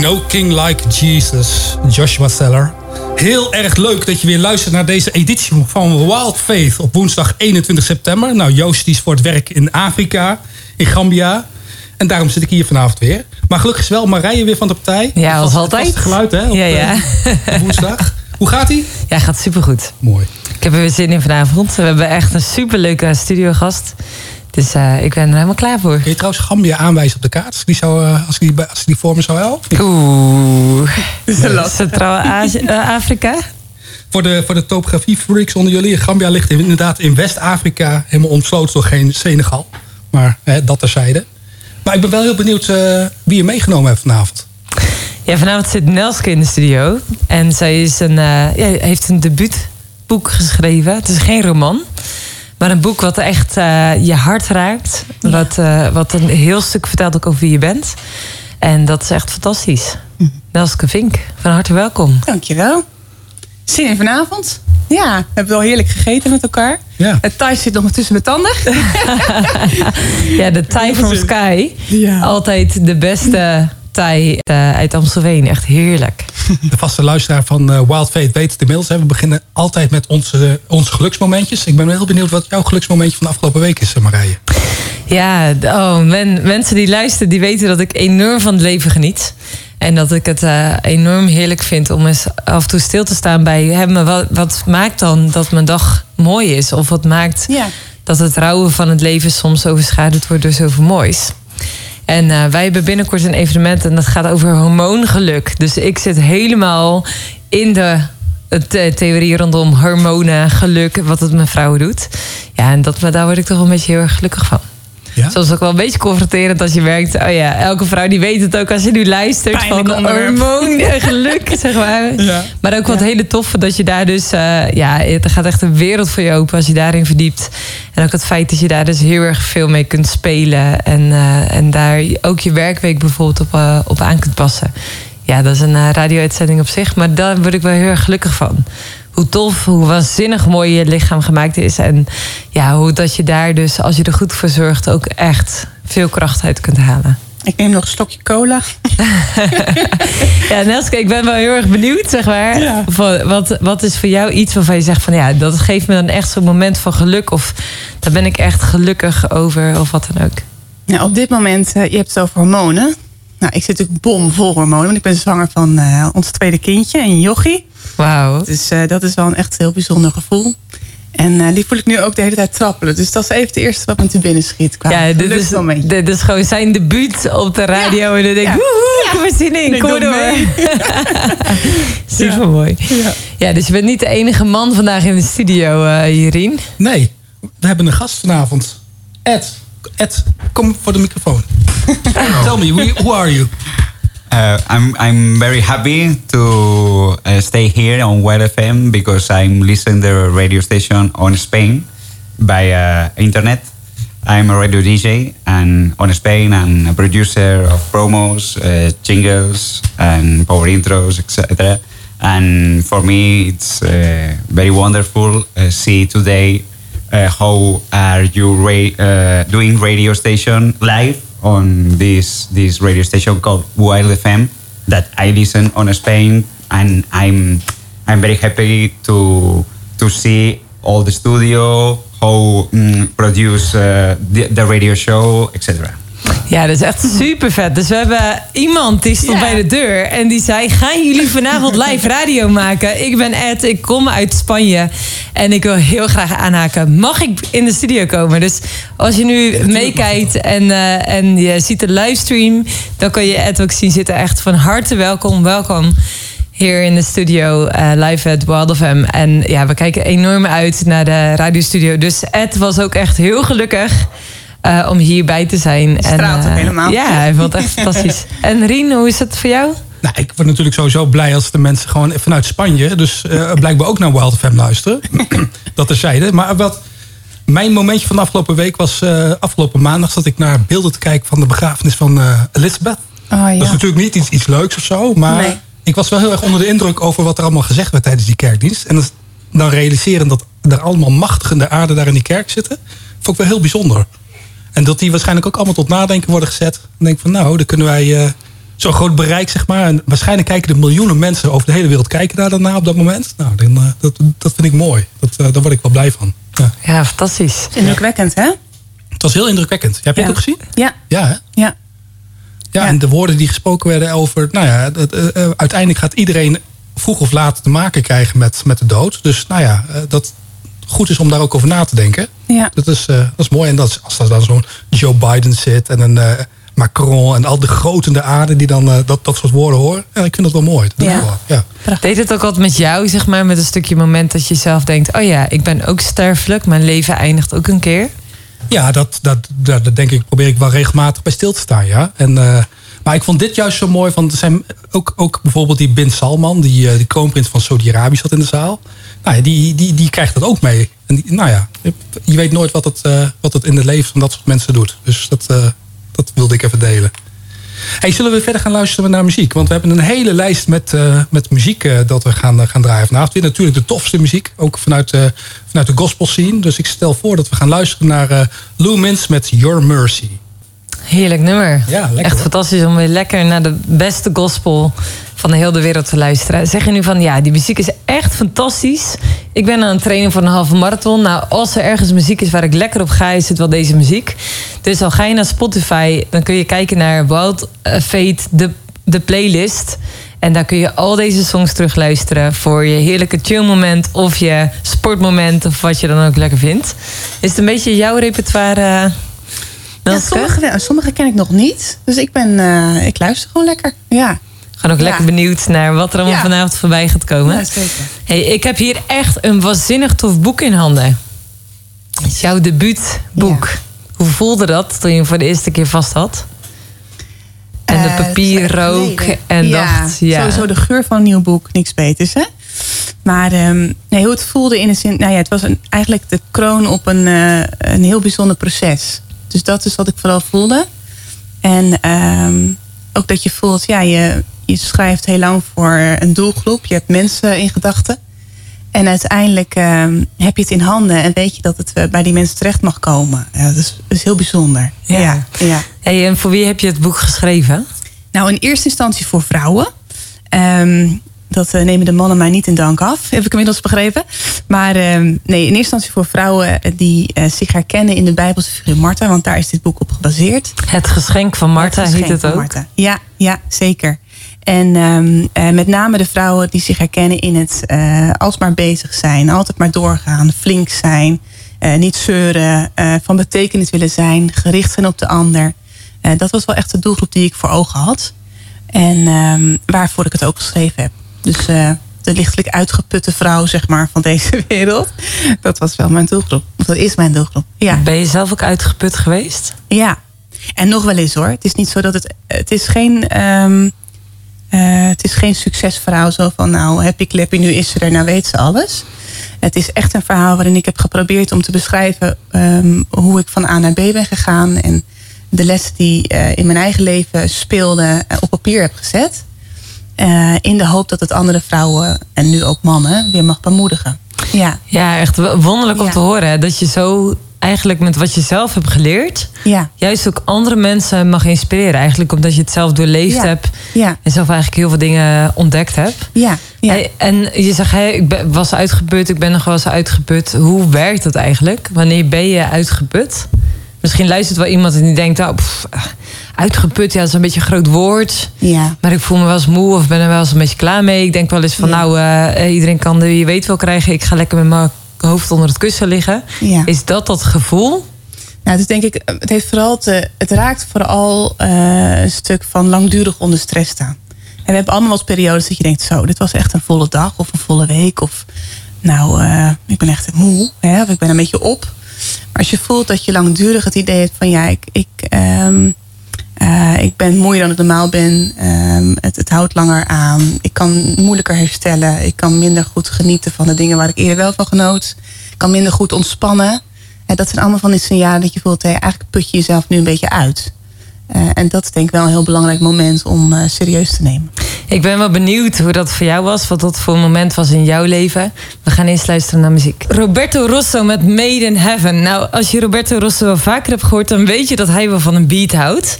No King Like Jesus, Joshua Seller. Heel erg leuk dat je weer luistert naar deze editie van Wild Faith op woensdag 21 september. Nou, Joost is voor het werk in Afrika, in Gambia. En daarom zit ik hier vanavond weer. Maar gelukkig is wel Marije weer van de partij. Ja, als altijd. Het geluid, hè? Op, ja, ja. Uh, woensdag. Hoe gaat ie? Ja, gaat supergoed. Mooi. Ik heb er weer zin in vanavond. We hebben echt een superleuke studiogast. Dus uh, ik ben er helemaal klaar voor. Kun je trouwens Gambia aanwijzen op de kaart? Als, die zou, uh, als, die, als die voor me zou helpen? Oeh. Centraal-Afrika? voor de, voor de topografie freaks onder jullie. Gambia ligt inderdaad in West-Afrika. Helemaal omsloten door geen Senegal. Maar hè, dat terzijde. Maar ik ben wel heel benieuwd uh, wie je meegenomen hebt vanavond. Ja, vanavond zit Nelske in de studio. En zij is een, ja, heeft een debuutboek geschreven. Het is geen roman. Maar een boek wat echt uh, je hart raakt. Ja. Wat, uh, wat een heel stuk vertelt ook over wie je bent. En dat is echt fantastisch. Mm. Nelske Vink, van harte welkom. Dankjewel. Zin in vanavond. Ja, we hebben wel heerlijk gegeten met elkaar. Ja. Het Thai zit nog tussen mijn tanden. ja, de Thai from Sky. Ja. Altijd de beste Thai uh, uit Amstelveen. Echt heerlijk. De vaste luisteraar van uh, Wild Fate weet het inmiddels. Hè. We beginnen altijd met onze, onze geluksmomentjes. Ik ben heel benieuwd wat jouw geluksmomentje van de afgelopen week is, Marije. Ja, oh, men, mensen die luisteren, die weten dat ik enorm van het leven geniet. En dat ik het uh, enorm heerlijk vind om eens af en toe stil te staan bij hem. Wat, wat maakt dan dat mijn dag mooi is? Of wat maakt ja. dat het rouwen van het leven soms overschaduwd wordt door zoveel moois? En uh, wij hebben binnenkort een evenement en dat gaat over hormoongeluk. Dus ik zit helemaal in de de theorie rondom hormonen, geluk, wat het met vrouwen doet. Ja, en dat, daar word ik toch een beetje heel erg gelukkig van. Ja? Soms ook wel een beetje confronterend als je merkt... oh ja, elke vrouw die weet het ook als je nu luistert... Pijnlijk van hormoon en geluk, zeg maar. Ja. Maar ook wat Ja. hele toffe dat je daar dus... Uh, ja, er gaat echt een wereld voor je open als je daarin verdiept. En ook het feit dat je daar dus heel erg veel mee kunt spelen... en, uh, en daar ook je werkweek bijvoorbeeld op, uh, op aan kunt passen. Ja, dat is een radio-uitzending op zich, maar daar word ik wel heel erg gelukkig van hoe tof, hoe waanzinnig mooi je lichaam gemaakt is. En ja, hoe dat je daar dus, als je er goed voor zorgt, ook echt veel kracht uit kunt halen. Ik neem nog een slokje cola. ja, Nelske, ik ben wel heel erg benieuwd, zeg maar. Ja. Wat, wat is voor jou iets waarvan je zegt van ja, dat geeft me dan echt zo'n moment van geluk. Of daar ben ik echt gelukkig over, of wat dan ook. Nou, op dit moment, uh, je hebt het over hormonen. Nou, ik zit natuurlijk bomvol hormonen, want ik ben zwanger van uh, ons tweede kindje, een jochie. Wauw. Dus uh, dat is wel een echt heel bijzonder gevoel. En uh, die voel ik nu ook de hele tijd trappelen. Dus dat is even het eerste wat me te binnen schiet. Qua ja, dit is, dit is gewoon zijn debuut op de radio. Ja. En dan denk ik, ja. woehoe, ik heb er zin in, kom door. Super mooi. Ja. ja, dus je bent niet de enige man vandaag in de studio, uh, Jirien. Nee, we hebben een gast vanavond. Ed, Ed, kom voor de microfoon. Tell me, who are you? Uh, I'm I'm very happy to uh, stay here on Wild FM because I'm listening the radio station on Spain by uh, internet. I'm a radio DJ and on Spain I'm a producer of promos, uh, jingles, and power intros, etc. And for me, it's uh, very wonderful see today how are you ra- doing radio station live on this this radio station called Wild FM that I listen on Spain and I'm I'm very happy to to see all the studio how mm, produce uh, the, the radio show etc. Ja, dat is echt super vet. Dus we hebben iemand die stond Ja. bij de deur en die zei: Gaan jullie vanavond live radio maken? Ik ben Ed, ik kom uit Spanje en ik wil heel graag aanhaken. Mag ik in de studio komen? Dus als je nu meekijkt en, uh, en je ziet de livestream, dan kan je Ed ook zien zitten. Echt van harte welkom, welkom hier in de studio uh, live at Wild FM. En ja, we kijken enorm uit naar de radiostudio. Dus Ed was ook echt heel gelukkig. Uh, om hierbij te zijn. Straalt en, ook helemaal. Ja, hij vond het echt fantastisch. En Rien, hoe is het voor jou? Nou, ik word natuurlijk sowieso blij als de mensen gewoon vanuit Spanje... dus uh, blijkbaar ook naar Wild FM luisteren. dat terzijde. Maar wat mijn momentje van de afgelopen week was... Uh, afgelopen maandag zat ik naar beelden te kijken... van de begrafenis van uh, Elizabeth. Oh, ja. Dat is natuurlijk niet iets, iets leuks of zo. Maar Nee. ik was wel heel erg onder de indruk... over wat er allemaal gezegd werd tijdens die kerkdienst. En dat- dan realiseren dat er allemaal machtigen de aarde daar in die kerk zitten... vond ik wel heel bijzonder. En dat die waarschijnlijk ook allemaal tot nadenken worden gezet. Dan denk ik van nou, dan kunnen wij uh, zo'n groot bereik, zeg maar. En waarschijnlijk kijken de miljoenen mensen over de hele wereld kijken daar dan naar op dat moment. Nou, dan, eh, dat, dat vind ik mooi. Dat, eh, daar word ik wel blij van. Ja. Ja, fantastisch. Indrukwekkend, hè? Het was heel indrukwekkend. Heb je Ja. het ook gezien? Ja, Ja, hè? ja. Ja, en de woorden die gesproken werden over... Nou ja, eh, eh, uiteindelijk gaat iedereen vroeg of laat te maken krijgen met, met de dood. Dus nou ja, eh, dat goed is om daar ook over na te denken. ja. Dat is, eh, dat is mooi. En dat is, als er dan zo'n Joe Biden zit en een eh, Macron... en al de groten de aarde die dan eh, dat, dat soort woorden horen. Ja, ik vind dat wel mooi. Dat Ja. wel, ja. Deed het ook altijd met jou, zeg maar, met een stukje moment dat je zelf denkt: oh ja, ik ben ook sterfelijk, mijn leven eindigt ook een keer. Ja, dat, dat, dat, dat denk ik, probeer ik wel regelmatig bij stil te staan, ja. En, eh, maar ik vond dit juist zo mooi, want er zijn ook, ook bijvoorbeeld die Bin Salman, die, die kroonprins van Saudi-Arabië zat in de zaal. Nou ja, die, die, die krijgt dat ook mee. En nou ja, je weet nooit wat het, eh, wat het in het leven van dat soort mensen doet. Dus dat, eh, dat wilde ik even delen. Hey, zullen we verder gaan luisteren naar muziek? Want we hebben een hele lijst met, eh, met muziek dat we gaan, gaan draaien vanavond. Weer natuurlijk de tofste muziek, ook vanuit, vanuit de gospel scene. Dus ik stel voor dat we gaan luisteren naar Lou Mins met Your Mercy. Heerlijk nummer. Ja, lekker, Echt hoor. fantastisch om weer lekker naar de beste gospel van de hele wereld te luisteren. Zeg je nu van ja, die muziek is echt fantastisch. Ik ben aan het trainen voor een halve marathon. Nou, als er ergens muziek is waar ik lekker op ga, is het wel deze muziek. Dus al ga je naar Spotify, dan kun je kijken naar Wild eh, Fate, de, de playlist. En daar kun je al deze songs terugluisteren voor je heerlijke chill moment of je sportmoment of wat je dan ook lekker vindt. Is het een beetje jouw repertoire? Ja, sommige, ken ik nog niet. Dus ik, ben, eh, ik luister gewoon lekker. Ja, Gewoon ook Ja. lekker benieuwd naar wat er allemaal Ja. vanavond voorbij gaat komen. ja zeker. Hey, ik heb hier echt een waanzinnig tof boek in handen. Jouw debuutboek. Hoe voelde dat toen je hem voor de eerste keer vast had? En de Eh, papier rook en dacht... Ja, Sowieso de geur van een nieuw boek, niks beters hè. Maar ehm, nee, hoe het voelde in de zin... Nou ja, het was een, eigenlijk de kroon op een, eh, een heel bijzonder proces. Dus dat is wat ik vooral voelde. En ehm, ook dat je voelt, ja, je, je schrijft heel lang voor een doelgroep. Je hebt mensen in gedachten. En uiteindelijk ehm, heb je het in handen en weet je dat het eh, bij die mensen terecht mag komen. Ja, dat, is, dat is heel bijzonder. Ja. ja. ja. Hey, en voor wie heb je het boek geschreven? Nou, in eerste instantie voor vrouwen. Ehm, dat eh, nemen de mannen mij niet in dank af, heb ik inmiddels begrepen. Maar ehm, nee, in eerste instantie voor vrouwen die eh, zich herkennen in de Bijbelse figuur Martha. Want daar is dit boek op gebaseerd. Het geschenk van Martha Het heet het ook. Martha. Ja, ja, zeker. En ehm, eh, met name de vrouwen die zich herkennen in het eh, alsmaar bezig zijn, altijd maar doorgaan, flink zijn, eh, niet zeuren, eh, van betekenis willen zijn, gericht zijn op de ander. Eh, dat was wel echt de doelgroep die ik voor ogen had. En ehm, waarvoor ik het ook geschreven heb. Dus eh, de lichtelijk uitgeputte vrouw, zeg maar, van deze wereld. Dat was wel mijn doelgroep. Dat is mijn doelgroep. Ja. Ben je zelf ook uitgeput geweest? Ja, en nog wel eens hoor. Het is niet zo dat het. Het is geen. ehm, eh, het is geen succesverhaal zo van nou happy clappy, nu is ze er, nou weet ze alles. Het is echt een verhaal waarin ik heb geprobeerd om te beschrijven ehm, hoe ik van A naar B ben gegaan. En de lessen die eh, in mijn eigen leven speelden eh, op papier heb gezet. Eh, in de hoop dat het andere vrouwen en nu ook mannen weer mag bemoedigen. Ja, Ja, echt wonderlijk om Ja. te horen. hè, Dat je zo eigenlijk met wat je zelf hebt geleerd... ja, juist ook andere mensen mag inspireren. Eigenlijk omdat je het zelf doorleefd Ja. hebt... ja, en zelf eigenlijk heel veel dingen ontdekt hebt. ja. en je zegt, hey, ik ben, was uitgeput, ik ben nog wel eens uitgeput. Hoe werkt dat eigenlijk? Wanneer ben je uitgeput? Misschien luistert wel iemand en die denkt, oh, pff, uitgeput, ja, dat is een beetje een groot woord. ja. Maar ik voel me wel eens moe of ben er wel eens een beetje klaar mee. Ik denk wel eens van, Ja. nou, eh, iedereen kan de je weet wel krijgen. Ik ga lekker met mijn hoofd onder het kussen liggen. Ja. Is dat dat gevoel? Nou, dus denk ik, het heeft vooral te, het raakt vooral eh, een stuk van langdurig onder stress staan. En we hebben allemaal wel eens periodes dat je denkt, zo, dit was echt een volle dag of een volle week. Of nou, eh, ik ben echt moe, hè, of ik ben een beetje op. Maar als je voelt dat je langdurig het idee hebt van, ja, ik, ik, ehm, eh, ik ben moeier dan ik normaal ben. Ehm, het, het houdt langer aan. Ik kan moeilijker herstellen. Ik kan minder goed genieten van de dingen waar ik eerder wel van genoot. Ik kan minder goed ontspannen. En dat zijn allemaal van die signalen dat je voelt, hé, eigenlijk put je jezelf nu een beetje uit. Eh, en dat is denk ik wel een heel belangrijk moment om eh, serieus te nemen. Ik ben wel benieuwd hoe dat voor jou was. Wat dat voor een moment was in jouw leven. We gaan eerst luisteren naar muziek. Roberto Rosso met Made in Heaven. Nou, als je Roberto Rosso wel vaker hebt gehoord... dan weet je dat hij wel van een beat houdt.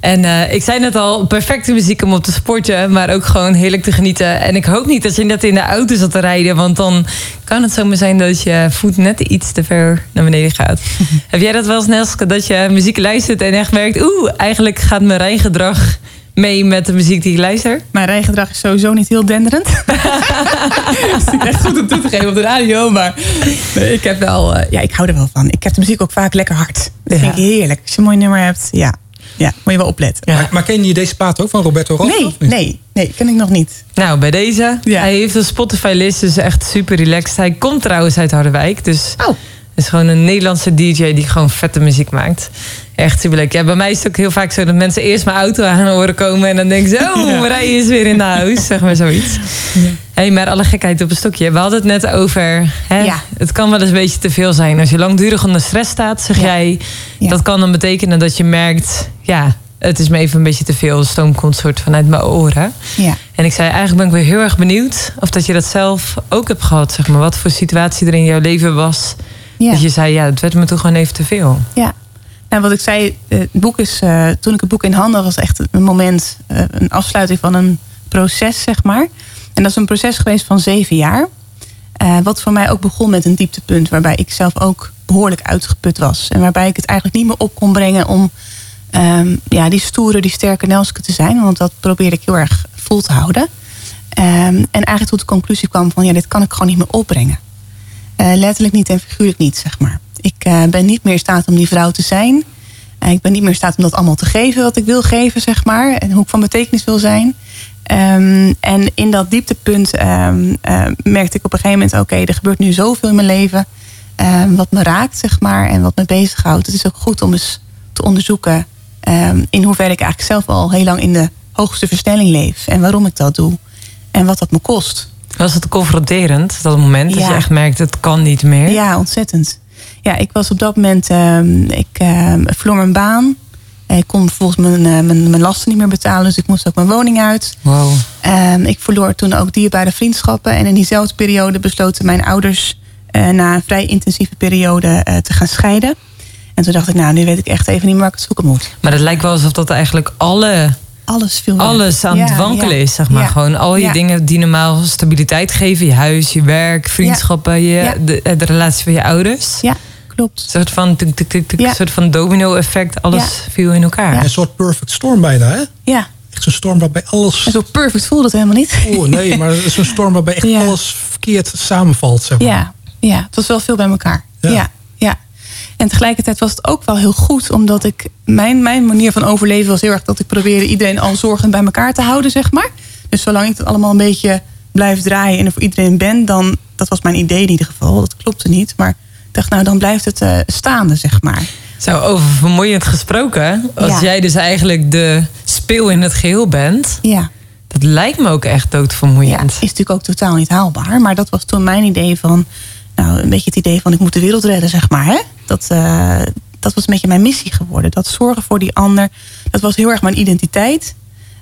En eh, ik zei net al, perfecte muziek om op te sporten, maar ook gewoon heerlijk te genieten. En ik hoop niet dat je net in de auto zat te rijden, want dan kan het zomaar zijn dat je voet net iets te ver naar beneden gaat. Heb jij dat wel eens, Nelske, dat je muziek luistert en echt merkt, oeh, eigenlijk gaat mijn rijgedrag mee met de muziek die ik luister? Mijn rijgedrag is sowieso niet heel denderend. Het is echt goed om toe te geven op de radio. Maar nee, ik heb wel, eh, ja, ik hou er wel van. Ik heb de muziek ook vaak lekker hard. Dat Ja. vind ik heerlijk. Als je een mooi nummer hebt, ja, ja moet je wel opletten. Maar, maar ken je deze plaat ook van Roberto Rosso? Nee, nee, nee, ken ik nog niet. Nou, bij deze. Ja. Hij heeft een Spotify-list, dus echt super relaxed. Hij komt trouwens uit Harderwijk, dus Oh, is gewoon een Nederlandse DJ die gewoon vette muziek maakt. Echt superleuk. Ja, bij mij is het ook heel vaak zo dat mensen eerst mijn auto aan horen komen en dan denken ze, oh, Ja. Marije is weer in de huis, zeg maar zoiets. Hey, maar alle gekheid op een stokje. We hadden het net over, hè, Ja. het kan wel eens een beetje te veel zijn. Als je langdurig onder stress staat, zeg Ja. jij, Ja. dat kan dan betekenen dat je merkt, ja, het is me even een beetje te veel. De stoom komt soort vanuit mijn oren. ja. En ik zei, eigenlijk ben ik weer heel erg benieuwd of dat je dat zelf ook hebt gehad. Zeg maar. Wat voor situatie er in jouw leven was. Ja. Dat je zei, ja, het werd me toch gewoon even te veel. Ja. Nou, wat ik zei, eh, het boek is, eh, toen ik het boek in handen had, was echt een moment, eh, een afsluiting van een proces, zeg maar. En dat is een proces geweest van zeven jaar. Wat voor mij ook begon met een dieptepunt, waarbij ik zelf ook behoorlijk uitgeput was. En waarbij ik het eigenlijk niet meer op kon brengen om ehm, ja, die stoere, die sterke Nelske te zijn. Want dat probeerde ik heel erg vol te houden. Ehm, en eigenlijk tot de conclusie kwam van, ja, dit kan ik gewoon niet meer opbrengen. Eh, letterlijk niet en figuurlijk niet, zeg maar. Ik eh, ben niet meer in staat om die vrouw te zijn. Eh, ik ben niet meer in staat om dat allemaal te geven wat ik wil geven, zeg maar. En hoe ik van betekenis wil zijn. Ehm, en in dat dieptepunt eh, merkte ik op een gegeven moment... oké, er gebeurt nu zoveel in mijn leven... ehm, wat me raakt, zeg maar, en wat me bezighoudt. Het is ook goed om eens te onderzoeken... in hoeverre ik eigenlijk zelf al heel lang in de hoogste versnelling leef. En waarom ik dat doe. En wat dat me kost. Was het confronterend, dat moment? Dat Ja. je echt merkt, het kan niet meer? Ja, ontzettend. Ja, ik was op dat moment, ehm, ik ehm, verloor mijn baan. Ik kon vervolgens mijn, eh, mijn, mijn lasten niet meer betalen, dus ik moest ook mijn woning uit. Wow. Ehm, ik verloor toen ook dierbare vriendschappen. En in diezelfde periode besloten mijn ouders eh, na een vrij intensieve periode eh, te gaan scheiden. En toen dacht ik, nou, nu weet ik echt even niet meer waar ik het zoeken moet. Maar het lijkt wel alsof dat eigenlijk alle, Alles weg. alles aan het wankelen ja. is, zeg maar. Ja. Gewoon al je Ja. dingen die normaal stabiliteit geven. Je huis, je werk, vriendschappen, je, Ja. de, de relatie van je ouders. Ja, klopt. Een soort van, tuk, tuk, tuk, tuk, Ja. een soort van domino-effect. Alles Ja. viel in elkaar. Ja. Een soort perfect storm bijna, hè? Ja, Echt zo'n storm waarbij alles... en zo perfect voelde het helemaal niet. Oh nee, maar het is zo'n storm waarbij echt Ja. alles verkeerd samenvalt, zeg maar. Ja, ja, het was wel veel bij elkaar. Ja. Ja. ja, En tegelijkertijd was het ook wel heel goed, omdat ik mijn, mijn manier van overleven was heel erg dat ik probeerde iedereen al zorgend bij elkaar te houden, zeg maar. Dus zolang ik het allemaal een beetje blijf draaien en er voor iedereen ben, dan dat was mijn idee in ieder geval. Dat klopte niet, maar ik dacht, nou dan blijft het eh, staande, zeg maar. Zo, over vermoeiend gesproken. Als Ja. jij dus eigenlijk de speel in het geheel bent. Ja. Dat lijkt me ook echt Ja, doodvermoeiend. is natuurlijk ook totaal niet haalbaar. Maar dat was toen mijn idee van... Nou, een beetje het idee van ik moet de wereld redden, zeg maar. Hè? Dat, eh, dat was een beetje mijn missie geworden. Dat zorgen voor die ander. Dat was heel erg mijn identiteit.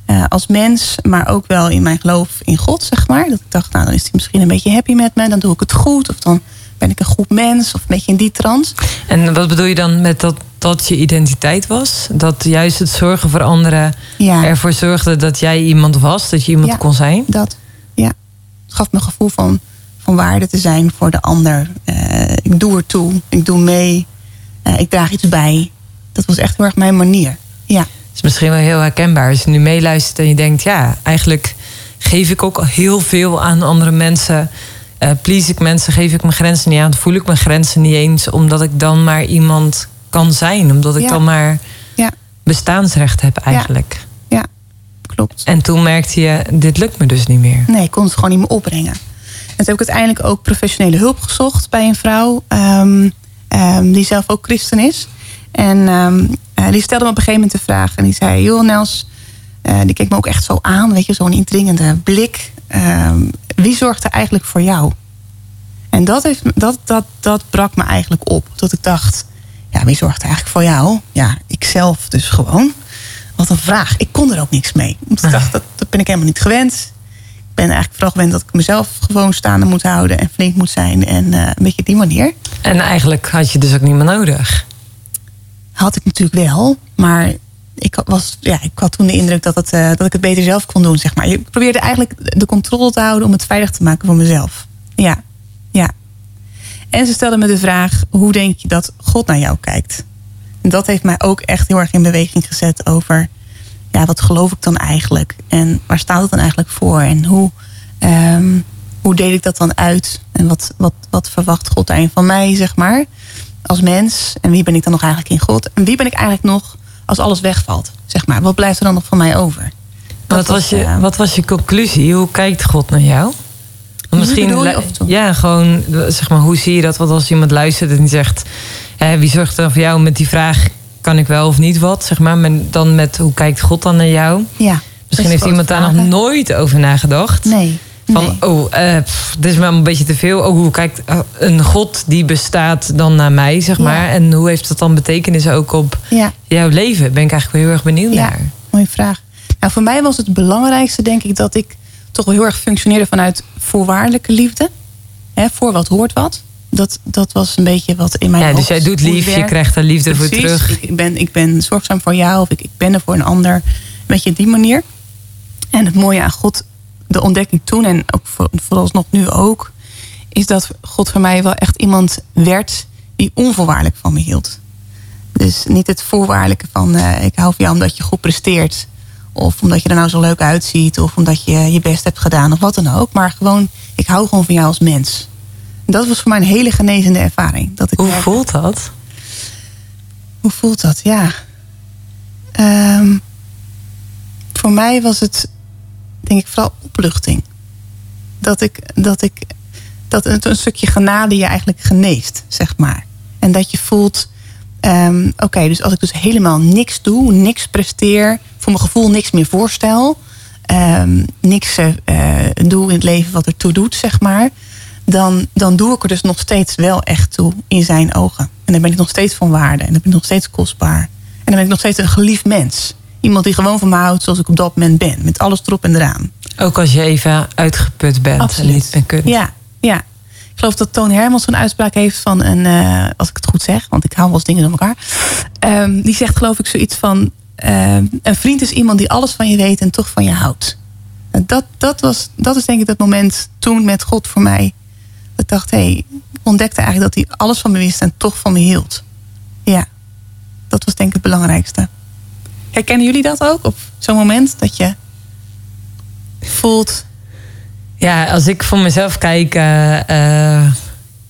eh, als mens, maar ook wel in mijn geloof in God, zeg maar. Dat ik dacht, nou, dan is hij misschien een beetje happy met me. Dan doe ik het goed. Of dan ben ik een goed mens. Of een beetje in die trant. En wat bedoel je dan met dat dat je identiteit was? Dat juist het zorgen voor anderen Ja. ervoor zorgde dat jij iemand was, dat je iemand Ja. kon zijn? Dat, ja. Het gaf me een gevoel van, van waarde te zijn voor de ander. Eh, ik doe ertoe, ik doe mee, eh, ik draag iets bij. Dat was echt heel erg mijn manier. Ja, is misschien wel heel herkenbaar. Als je nu meeluistert en je denkt, ja, eigenlijk geef ik ook heel veel aan andere mensen. Please ik mensen, geef ik mijn grenzen niet aan, voel ik mijn grenzen niet eens, omdat ik dan maar iemand kan zijn, omdat ik Ja. dan maar ja, bestaansrecht heb eigenlijk. ja, klopt. En toen merkte je, dit lukt me dus niet meer. Nee, ik kon het gewoon niet meer opbrengen. En toen heb ik uiteindelijk ook professionele hulp gezocht bij een vrouw ehm, ehm, die zelf ook christen is. En ehm, eh, die stelde me op een gegeven moment de vraag en die zei: Joh, Nels, eh, die keek me ook echt zo aan, weet je, zo'n indringende blik. Wie zorgt er eigenlijk voor jou? En dat, heeft, dat, dat, dat brak me eigenlijk op. Dat ik dacht, ja, wie zorgt er eigenlijk voor jou? Ja, ikzelf dus gewoon. Wat een vraag. Ik kon er ook niks mee. Want ik dacht, dat, dat ben ik helemaal niet gewend. Ben eigenlijk vooral gewend dat ik mezelf gewoon staande moet houden en flink moet zijn. En eh, een beetje die manier. En eigenlijk had je dus ook niet meer nodig. Had ik natuurlijk wel. Maar ik, was, ja, ik had toen de indruk dat, het, eh, dat ik het beter zelf kon doen, zeg maar. Ik probeerde eigenlijk de controle te houden om het veilig te maken voor mezelf. Ja, ja. En ze stelde me de vraag, hoe denk je dat God naar jou kijkt? En dat heeft mij ook echt heel erg in beweging gezet over... ja, wat geloof ik dan eigenlijk? En waar staat het dan eigenlijk voor? En hoe, ehm, hoe deel ik dat dan uit? En wat, wat, wat verwacht God daarin van mij, zeg maar? Als mens. En wie ben ik dan nog eigenlijk in God? En wie ben ik eigenlijk nog als alles wegvalt? Zeg maar, wat blijft er dan nog van mij over? Wat was, je, eh, wat was je conclusie? Hoe kijkt God naar jou? Misschien, je, ja, gewoon, zeg maar, hoe zie je dat? Want als iemand luistert en die zegt, hè, wie zorgt er voor jou met die vraag, kan ik wel of niet wat, zeg maar, maar dan met hoe kijkt God dan naar jou? Ja. Misschien heeft iemand daar nog nooit over nagedacht. Nee. Van, nee. oh, pff, dit is wel een beetje te veel. Oh, hoe kijkt eh, een God die bestaat dan naar mij, zeg Ja. maar? En hoe heeft dat dan betekenis ook op Ja. jouw leven? Ben ik eigenlijk wel heel erg benieuwd Ja, naar. mooie vraag. Nou, voor mij was het belangrijkste, denk ik, dat ik toch wel heel erg functioneerde vanuit voorwaardelijke liefde. Hè, voor wat hoort wat. Dat, dat was een beetje wat in mijn Ja, dus jij doet lief, je krijgt er liefde voor terug. Ik ben, ik ben zorgzaam voor jou of ik, ik ben er voor een ander. Een beetje op die manier. En het mooie aan God, de ontdekking toen en ook voor, vooralsnog nu ook, is dat God voor mij wel echt iemand werd die onvoorwaardelijk van me hield. Dus niet het voorwaardelijke van eh, ik hou van jou omdat je goed presteert. Of omdat je er nou zo leuk uitziet. Of omdat je je best hebt gedaan of wat dan ook. Maar gewoon, ik hou gewoon van jou als mens. Dat was voor mij een hele genezende ervaring. Dat ik Hoe merkte- voelt dat? hoe voelt dat? Ja. Ehm, voor mij was het, denk ik, vooral opluchting. Dat ik, dat ik, dat het een stukje genade je eigenlijk geneest, zeg maar. En dat je voelt, ehm, oké, dus als ik dus helemaal niks doe, niks presteer, voor mijn gevoel niks meer voorstel, ehm, niks eh, doe in het leven wat ertoe doet, zeg maar, dan, dan doe ik er dus nog steeds wel echt toe in zijn ogen. En dan ben ik nog steeds van waarde en dan ben ik nog steeds kostbaar. En dan ben ik nog steeds een geliefd mens. Iemand die gewoon van me houdt zoals ik op dat moment ben, met alles erop en eraan. Ook als je even uitgeput bent en niet meer kunt. Ja, ja. Ik geloof dat Toon Hermans een uitspraak heeft van een, eh, als ik het goed zeg, want ik hou wel eens dingen door elkaar. Ehm, die zegt geloof ik zoiets van, ehm, een vriend is iemand die alles van je weet en toch van je houdt. En Dat, dat, was, dat is denk ik dat moment toen met God voor mij. Ik dacht, hé, hey, ik ontdekte eigenlijk dat hij alles van me wist en toch van me hield. Ja, dat was denk ik het belangrijkste. Herkennen jullie dat ook? Op zo'n moment dat je voelt, Ja, als ik voor mezelf kijk. eh, eh,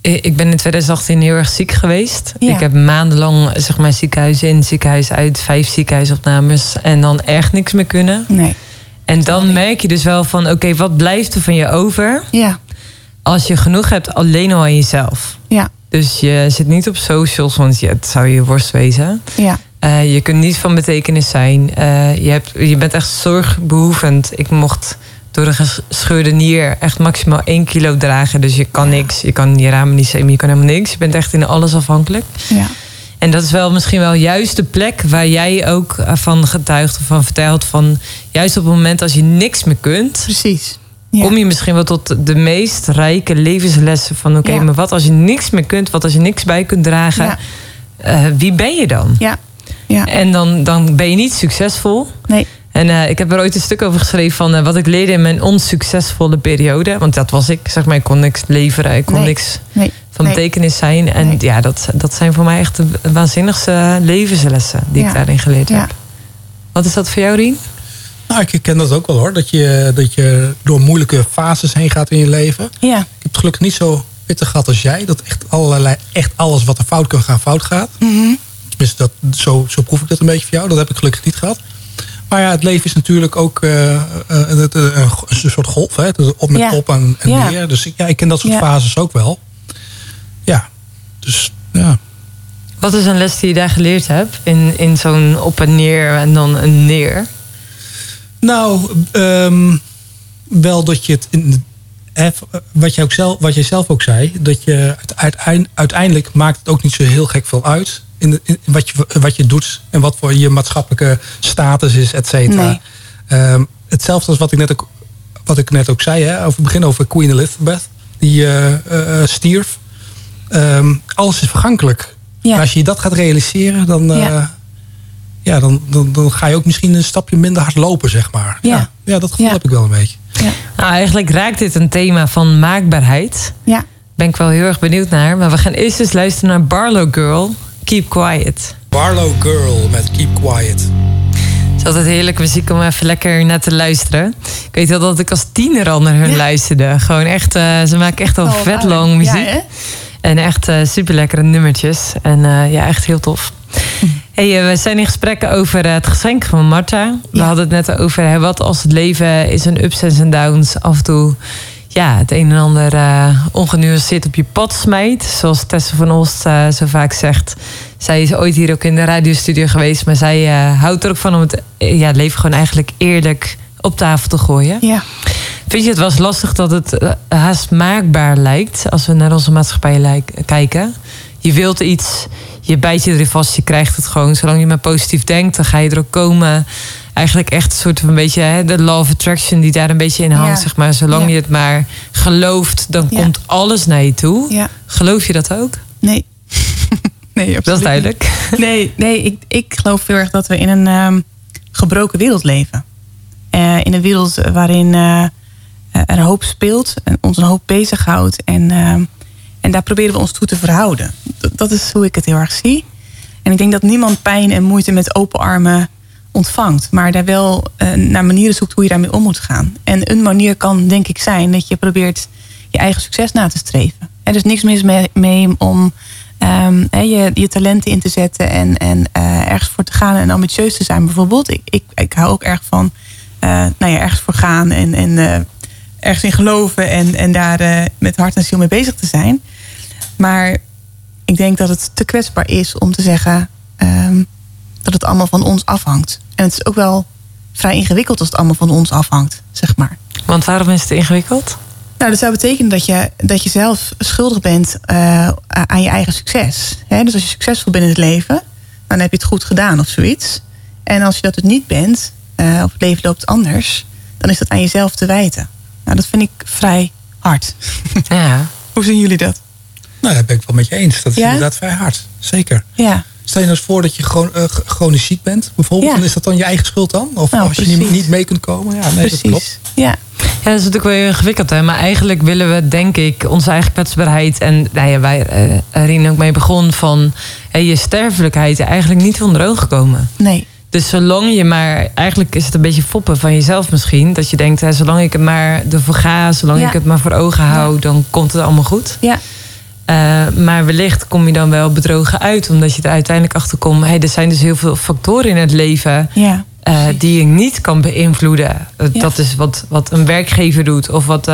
ik ben in 2018 heel erg ziek geweest. Ja. Ik heb maandenlang zeg maar, ziekenhuis in, ziekenhuis uit, vijf ziekenhuisopnames. En dan echt niks meer kunnen. nee, En dan merk je dus wel van: oké, wat blijft er van je over? ja, Als je genoeg hebt alleen al aan jezelf. ja, Dus je zit niet op socials, want het zou je worst wezen. ja. Eh, je kunt niet van betekenis zijn. Eh, je, hebt, je bent echt zorgbehoevend. Ik mocht door een gescheurde nier echt maximaal 1 kilo dragen. Dus je kan niks. Je kan je ramen niet zemen. Je kan helemaal niks. Je bent echt in alles afhankelijk. ja. En dat is wel misschien wel juist de plek waar jij ook eh, van getuigt of van vertelt. Van juist op het moment als je niks meer kunt. Precies. Ja. Kom je misschien wel tot de meest rijke levenslessen van oké, Ja. maar wat als je niks meer kunt, wat als je niks bij kunt dragen, Ja. Eh, wie ben je dan? Ja, ja. En dan, dan ben je niet succesvol. Nee, En eh, ik heb er ooit een stuk over geschreven van eh, wat ik leerde in mijn onsuccesvolle periode. Want dat was ik, zeg maar. Ik kon niks leveren, ik kon Nee. niks nee. van betekenis zijn. En ja, dat, dat zijn voor mij echt de waanzinnigste levenslessen die ik daarin geleerd heb. Wat is dat voor jou, Rien? Nou, ik ken dat ook wel hoor. Dat je, dat je door moeilijke fases heen gaat in je leven. Ja, Ik heb het gelukkig niet zo pittig gehad als jij. Dat echt, allerlei, echt alles wat er fout kan gaan, fout gaat. Mhm. Tenminste, dat, zo, zo proef ik dat een beetje voor jou. Dat heb ik gelukkig niet gehad. Maar ja, het leven is natuurlijk ook eh, eh, het, eh, een, een soort golf. Hè? Het is Op met Ja. op en, en Ja. neer. Dus ja, ik ken dat soort Ja. fases ook wel. Ja, dus ja. Wat is een les die je daar geleerd hebt? In, in zo'n op en neer en dan een neer. Nou, ehm, wel dat je het... In, wat, jij ook zelf, wat jij zelf ook zei... dat je het uiteind- uiteindelijk maakt het ook niet zo heel gek veel uit... In, de, in wat, je, wat je doet en wat voor je maatschappelijke status is, et cetera. Nee. Ehm, hetzelfde als wat ik net ook, wat ik net ook zei... Hè, over het begin over Queen Elizabeth, die eh, eh, stierf. Ehm, alles is vergankelijk. Ja. Als je dat gaat realiseren, dan... eh, Ja. Ja, dan, dan, dan ga je ook misschien een stapje minder hard lopen, zeg maar. Ja. ja, dat gevoel Ja. heb ik wel een beetje. Ja. Nou, eigenlijk raakt dit een thema van maakbaarheid. Ja. Ben ik wel heel erg benieuwd naar. Maar we gaan eerst eens luisteren naar Barlow Girl, Keep Quiet. Barlow Girl met Keep Quiet. Het is altijd heerlijke muziek om even lekker naar te luisteren. Ik weet wel dat ik als tiener al naar hun Ja. luisterde. Gewoon echt, eh, ze maken echt al Oh, vet lang muziek. Ja? En echt eh super lekkere nummertjes. En eh, ja, echt heel tof. Hey, eh, we zijn in gesprek over eh, het geschenk van Marta. We Ja. hadden het net over hè, wat als het leven is een ups en downs. Af en toe ja, het een en ander eh ongenuanceerd op je pad smijt. Zoals Tessa van Olst eh, zo vaak zegt. Zij is ooit hier ook in de radiostudio geweest. Maar zij houdt er ook van om het, ja, leven gewoon eigenlijk eerlijk op tafel te gooien. Ja. Vind je het was lastig dat het haast maakbaar lijkt als we naar onze maatschappij kijken? Je wilt iets, je bijt je erin vast, je krijgt het gewoon. Zolang je maar positief denkt, dan ga je er ook komen. Eigenlijk echt een soort van een beetje hè, de law of attraction die daar een beetje in hangt. Ja. Zeg maar. Zolang Ja. je het maar gelooft, dan Ja. komt alles naar je toe. Ja. Geloof je dat ook? Nee. nee, Dat is absoluut duidelijk. Nee, nee ik, ik geloof heel erg dat we in een ehm, gebroken wereld leven. Eh, in een wereld waarin eh, er een hoop speelt en ons een hoop bezighoudt. En, ehm, en daar proberen we ons toe te verhouden. Dat, is hoe ik het heel erg zie. En ik denk dat niemand pijn en moeite met open armen ontvangt. Maar daar wel eh, naar manieren zoekt hoe je daarmee om moet gaan. En een manier kan denk ik zijn dat je probeert je eigen succes na te streven. Er is niks mis mee, om ehm, je, je talenten in te zetten en, en eh, ergens voor te gaan en ambitieus te zijn bijvoorbeeld. Ik, ik, hou ook erg van eh, nou ja, ergens voor gaan en, en ergens in geloven en, en daar eh, met hart en ziel mee bezig te zijn. Maar ik denk dat het te kwetsbaar is om te zeggen ehm, dat het allemaal van ons afhangt. En het is ook wel vrij ingewikkeld als het allemaal van ons afhangt, zeg maar. Want waarom is het ingewikkeld? Nou, dat zou betekenen dat je, dat je zelf schuldig bent eh, aan je eigen succes. Dus als je succesvol bent in het leven, dan heb je het goed gedaan of zoiets. En als je dat dus niet bent, eh, of het leven loopt anders, dan is dat aan jezelf te wijten. Nou, dat vind ik vrij hard. Ja. Hoe zien jullie dat? Nou, daar ben ik wel met je eens. Dat is Ja? inderdaad vrij hard. Zeker. Ja, Stel je nou eens voor dat je gewoon eh, chronisch ziek bent, bijvoorbeeld. Ja. Dan is dat dan je eigen schuld dan? Of Nou, als je niet, precies. niet mee kunt komen? Ja, nee, dat klopt. precies. Ja, Ja, dat is natuurlijk wel heel ingewikkeld. Hè? Maar eigenlijk willen we, denk ik, onze eigen kwetsbaarheid... en nou ja, waar eh Rien ook mee begon van... hè, je sterfelijkheid eigenlijk niet onder ogen komen. nee. Dus zolang je maar... Eigenlijk is het een beetje foppen van jezelf misschien. Dat je denkt, hè, zolang ik het maar ervoor ga... zolang Ja. ik het maar voor ogen hou, dan komt het allemaal goed. Ja, Eh, maar wellicht kom je dan wel bedrogen uit... omdat je er uiteindelijk achter komt... Hey, er zijn dus heel veel factoren in het leven... ja. eh, die je niet kan beïnvloeden. Eh, Ja. Dat is wat, wat een werkgever doet, of wat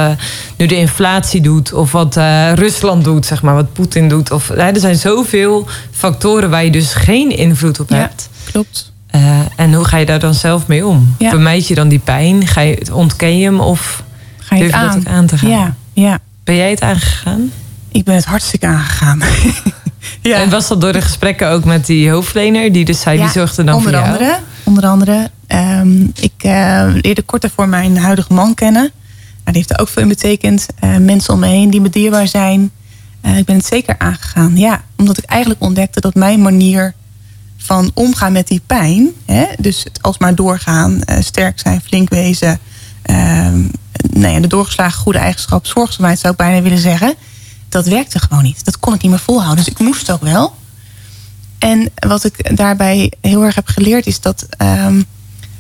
nu de inflatie doet, of wat Rusland doet, zeg maar, wat Poetin doet. Of, er zijn zoveel factoren waar je dus geen invloed op Ja. hebt. Klopt. Eh, en hoe ga je daar dan zelf mee om? Ja. Vermijd je dan die pijn? Ga je, ontken je hem of Ga je durf het je dat aan? ook aan te gaan? Ja, ja. Ben jij het aangegaan? Ik ben het hartstikke aangegaan. ja. En was dat door de gesprekken ook met die hoofdlener, die dus zei, die zorgde dan onder voor jou? andere, Onder andere. ehm, ik eh, leerde kort daarvoor mijn huidige man kennen. Nou, die heeft er ook veel in betekend. Eh, mensen om me heen die me dierbaar zijn. Ik ben het zeker aangegaan. Ja, omdat ik eigenlijk ontdekte dat mijn manier van omgaan met die pijn... Hè, dus het alsmaar doorgaan, eh, sterk zijn, flink wezen... ehm, nou de doorgeslagen goede eigenschap, zorgzaamheid zou ik bijna willen zeggen... dat werkte gewoon niet. Dat kon ik niet meer volhouden. Dus ik moest ook wel. En wat ik daarbij heel erg heb geleerd is dat ehm,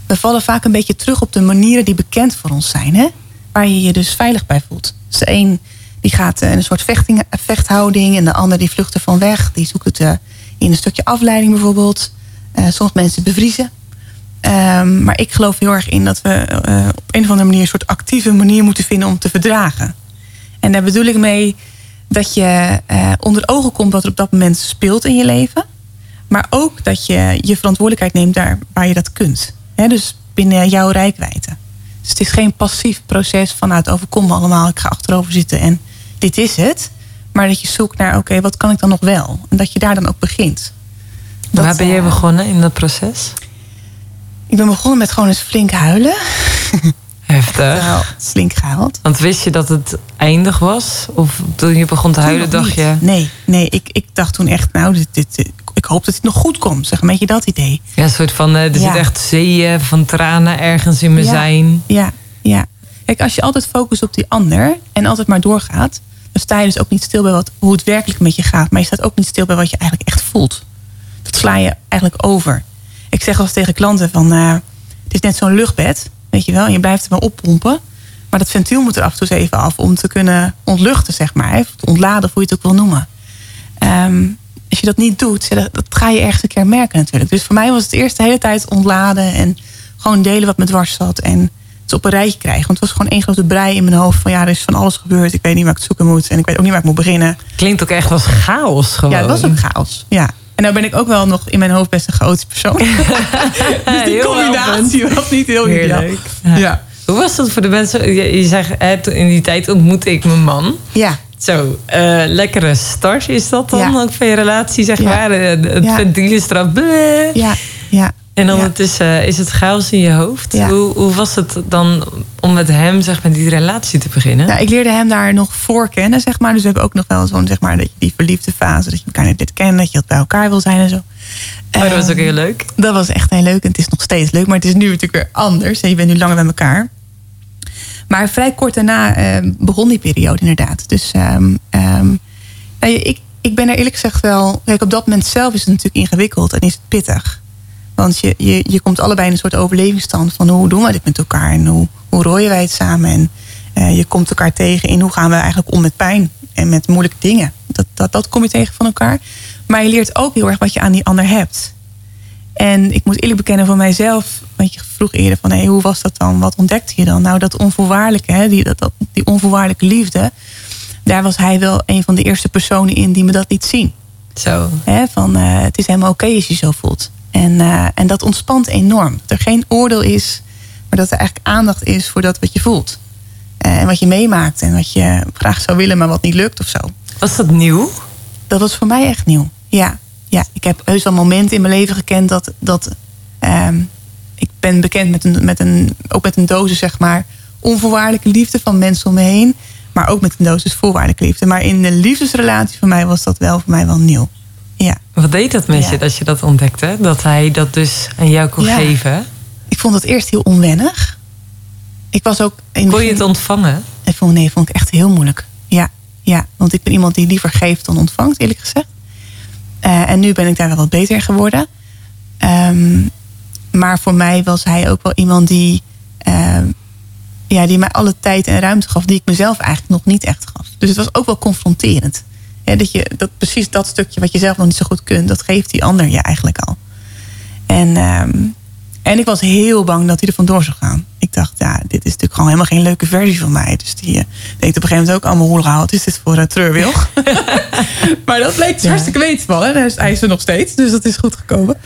we vallen vaak een beetje terug op de manieren die bekend voor ons zijn. Hè? Waar je je dus veilig bij voelt. Dus de een die gaat eh, in een soort vechting, vechthouding en de ander die vlucht ervan weg. Die zoekt het eh, in een stukje afleiding bijvoorbeeld. Eh, sommige mensen bevriezen. Ehm, maar ik geloof heel erg in dat we eh, op een of andere manier een soort actieve manier moeten vinden om te verdragen. En daar bedoel ik mee dat je eh, onder ogen komt wat er op dat moment speelt in je leven. Maar ook dat je je verantwoordelijkheid neemt daar waar je dat kunt. Dus binnen jouw rijkwijde. Dus het is geen passief proces van nou, het overkomt allemaal, ik ga achterover zitten en dit is het. Maar dat je zoekt naar oké, wat kan ik dan nog wel? En dat je daar dan ook begint. Dat, Waar ben jij eh, begonnen in dat proces? Ik ben begonnen met gewoon eens flink huilen. Heftig. Nou, flink gehuild. Want wist je dat het eindig was? Of toen je begon te huilen, dacht niet. je... Nee, nee ik, ik dacht toen echt, nou, dit, dit, dit- ik hoop dat het nog goed komt. Zeg, een beetje dat idee. Ja, een soort van, eh, er Ja. zit echt zeeën van tranen ergens in mijn Ja. zijn. Ja, ja. Kijk, als je altijd focust op die ander en altijd maar doorgaat, dan sta je dus ook niet stil bij wat, hoe het werkelijk met je gaat. Maar je staat ook niet stil bij wat je eigenlijk echt voelt. Dat sla je eigenlijk over. Ik zeg eens tegen klanten van, eh, het is net zo'n luchtbed, weet je wel. Je blijft er maar oppompen. Maar dat ventiel moet er af en toe even af om te kunnen ontluchten, zeg maar. Of ontladen, of hoe je het ook wil noemen. Ehm, als je dat niet doet, dat ga je ergens een keer merken natuurlijk. Dus voor mij was het eerst de hele tijd ontladen en gewoon delen wat me dwars zat. En het op een rijtje krijgen. Want het was gewoon één grote brei in mijn hoofd van ja, er is van alles gebeurd. Ik weet niet waar ik het zoeken moet. En ik weet ook niet waar ik moet beginnen. Klinkt ook echt als chaos gewoon. Ja, het was ook chaos. Ja. En nou ben ik ook wel nog in mijn hoofd best een chaotische persoon. dus die Heel combinatie was niet heel ideaal. Heerlijk. Ja. Ja. Hoe was dat voor de mensen? Je, je zegt, in die tijd ontmoette ik mijn man. Ja. Zo, eh, lekkere start is dat dan Ja. ook van je relatie, zeg Ja. maar. Eh, Het Ja. bleh. Ja. Ja. En Ja. ondertussen is het chaos in je hoofd. Ja. Hoe, hoe was het dan om met hem zeg maar, die relatie te beginnen? Nou, ik leerde hem daar nog voor kennen, zeg maar. Dus we hebben ook nog wel zo'n, zeg maar, dat je die verliefde fase. Dat je elkaar net dit kent, dat je bij elkaar wil zijn en zo. oh, dat was ook Ehm, heel leuk. Dat was echt heel leuk. En het is nog steeds leuk. Maar het is nu natuurlijk weer anders. En je bent nu langer bij elkaar. Maar vrij kort daarna eh, begon die periode inderdaad. Dus ehm, ehm, nou, ik, ik ben er eerlijk gezegd wel... Kijk, op dat moment zelf is het natuurlijk ingewikkeld. En is het pittig. Want je, je, je komt allebei in een soort overlevingsstand. Van hoe doen we dit met elkaar? En hoe, hoe rooien wij het samen? En eh, je komt elkaar tegen in hoe gaan we eigenlijk om met pijn. En met moeilijke dingen. Dat, dat, dat kom je tegen van elkaar. Maar je leert ook heel erg wat je aan die ander hebt. En ik moet eerlijk bekennen voor mijzelf, want je vroeg eerder van hey, hoe was dat dan? Wat ontdekte je dan? Nou, dat onvoorwaardelijke, hè, die, dat, dat, die onvoorwaardelijke liefde, daar was hij wel een van de eerste personen in die me dat liet zien. Zo. Hè, van eh, het is helemaal oké als je zo voelt. En, eh, en dat ontspant enorm. Dat er geen oordeel is, maar dat er eigenlijk aandacht is voor dat wat je voelt. Eh, en wat je meemaakt en wat je graag zou willen, maar wat niet lukt of zo. Was dat nieuw? Dat was voor mij echt nieuw. Ja, ja. ik heb heus wel momenten in mijn leven gekend dat. dat ehm, ik ben bekend met een, met een, ook met een dosis, zeg maar, onvoorwaardelijke liefde van mensen om me heen. Maar ook met een dosis voorwaardelijke liefde. Maar in de liefdesrelatie voor mij was dat wel voor mij wel nieuw. Ja. Wat deed dat met Ja. je dat je dat ontdekte? Dat hij dat dus aan jou kon Ja. geven? Ik vond het eerst heel onwennig. Ik was ook. In Kon je het ontvangen? Ik vond, nee, vond ik echt heel moeilijk. Ja, ja, want ik ben iemand die liever geeft dan ontvangt, eerlijk gezegd. Eh, en nu ben ik daar wel wat beter in geworden. Ehm, maar voor mij was hij ook wel iemand die, ehm, ja, die mij alle tijd en ruimte gaf die ik mezelf eigenlijk nog niet echt gaf. Dus het was ook wel confronterend. Dat je dat precies dat stukje wat je zelf nog niet zo goed kunt, dat geeft die ander je eigenlijk al. En, ehm, en ik was heel bang dat hij er vandoor zou gaan. Ik dacht, ja, dit is natuurlijk gewoon helemaal geen leuke versie van mij. Dus die eh, denkt op een gegeven moment ook allemaal, hoe wat is dit voor een treurwilg? maar dat bleek dus Ja. hartstikke wetensvol. Hij is- Hij is er nog steeds, dus dat is goed gekomen.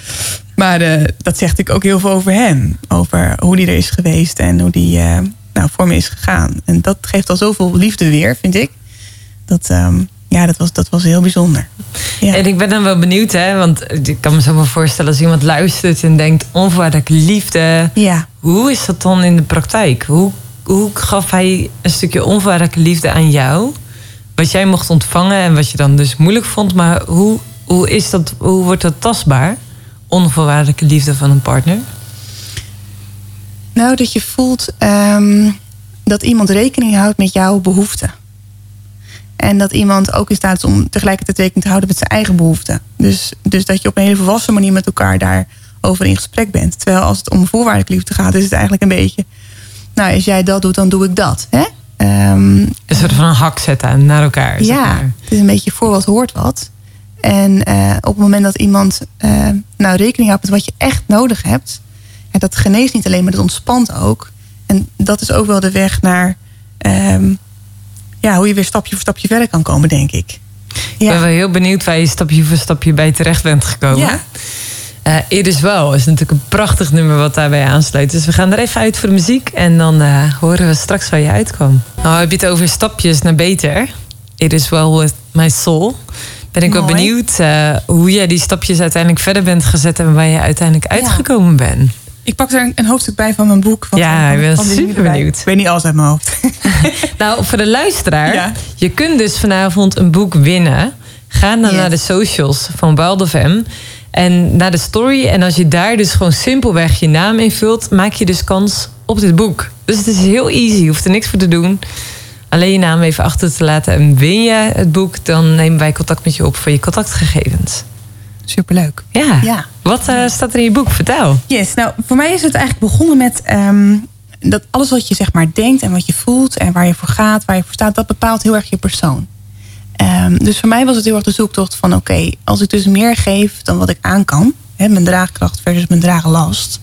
Maar eh, dat zegt ik ook heel veel over hem. Over hoe die er is geweest en hoe die eh, nou, voor me is gegaan. En dat geeft al zoveel liefde weer, vind ik. Dat, ehm, ja, dat was, dat was heel bijzonder. Ja. En ik ben dan wel benieuwd, hè? Want ik kan me zo maar voorstellen als iemand luistert en denkt onvoorwaardelijke liefde. ja. Hoe is dat dan in de praktijk? Hoe, hoe gaf hij een stukje onvoorwaardelijke liefde aan jou? Wat jij mocht ontvangen en wat je dan dus moeilijk vond. Maar hoe, hoe, is dat, hoe wordt dat tastbaar? Onvoorwaardelijke liefde van een partner? Nou, dat je voelt ehm, dat iemand rekening houdt met jouw behoeften. En dat iemand ook in staat is om tegelijkertijd rekening te houden met zijn eigen behoeften. Dus, dus dat je op een hele volwassen manier met elkaar daarover in gesprek bent. Terwijl als het om voorwaardelijke liefde gaat, is het eigenlijk een beetje. Nou, als jij dat doet, dan doe ik dat. Hè? Ehm, Een soort van een hak zetten naar elkaar. zeg ja, maar. het is een beetje voor wat hoort wat. En eh, op het moment dat iemand eh, nou rekening houdt met wat je echt nodig hebt, ja, dat geneest niet alleen, maar dat ontspant ook. En dat is ook wel de weg naar ehm, ja, hoe je weer stapje voor stapje verder kan komen, denk ik. Ik ben wel heel benieuwd waar je stapje voor stapje bij terecht bent gekomen. Ja. Eh It is Well is natuurlijk een prachtig nummer wat daarbij aansluit. Dus we gaan er even uit voor de muziek en dan eh, horen we straks waar je uitkwam. Nou, heb je het over stapjes naar beter. It is Well with My Soul. Ben ik wel benieuwd eh, hoe jij die stapjes uiteindelijk verder bent gezet en waar je uiteindelijk uitgekomen bent. Ik pak er een, een hoofdstuk bij van mijn boek. van- Ja, ik ben super benieuwd. Ik weet niet alles uit mijn hoofd. Nou, voor de luisteraar, Ja. je kunt dus vanavond een boek winnen. Ga dan Yes. naar de socials van Wild FM. En naar de story. En als je daar dus gewoon simpelweg je naam invult, maak je dus kans op dit boek. Dus het is heel easy. Je hoeft er niks voor te doen. Alleen je naam even achter te laten. En win je het boek, dan nemen wij contact met je op voor je contactgegevens. Superleuk. Ja. Ja. Wat eh, staat er in je boek? Vertel. Yes, nou voor mij is het eigenlijk begonnen met ehm, dat alles wat je zeg maar denkt en wat je voelt en waar je voor gaat, waar je voor staat, dat bepaalt heel erg je persoon. Ehm, dus voor mij was het heel erg de zoektocht van oké, als ik dus meer geef dan wat ik aan kan, hè, mijn draagkracht versus mijn dragenlast,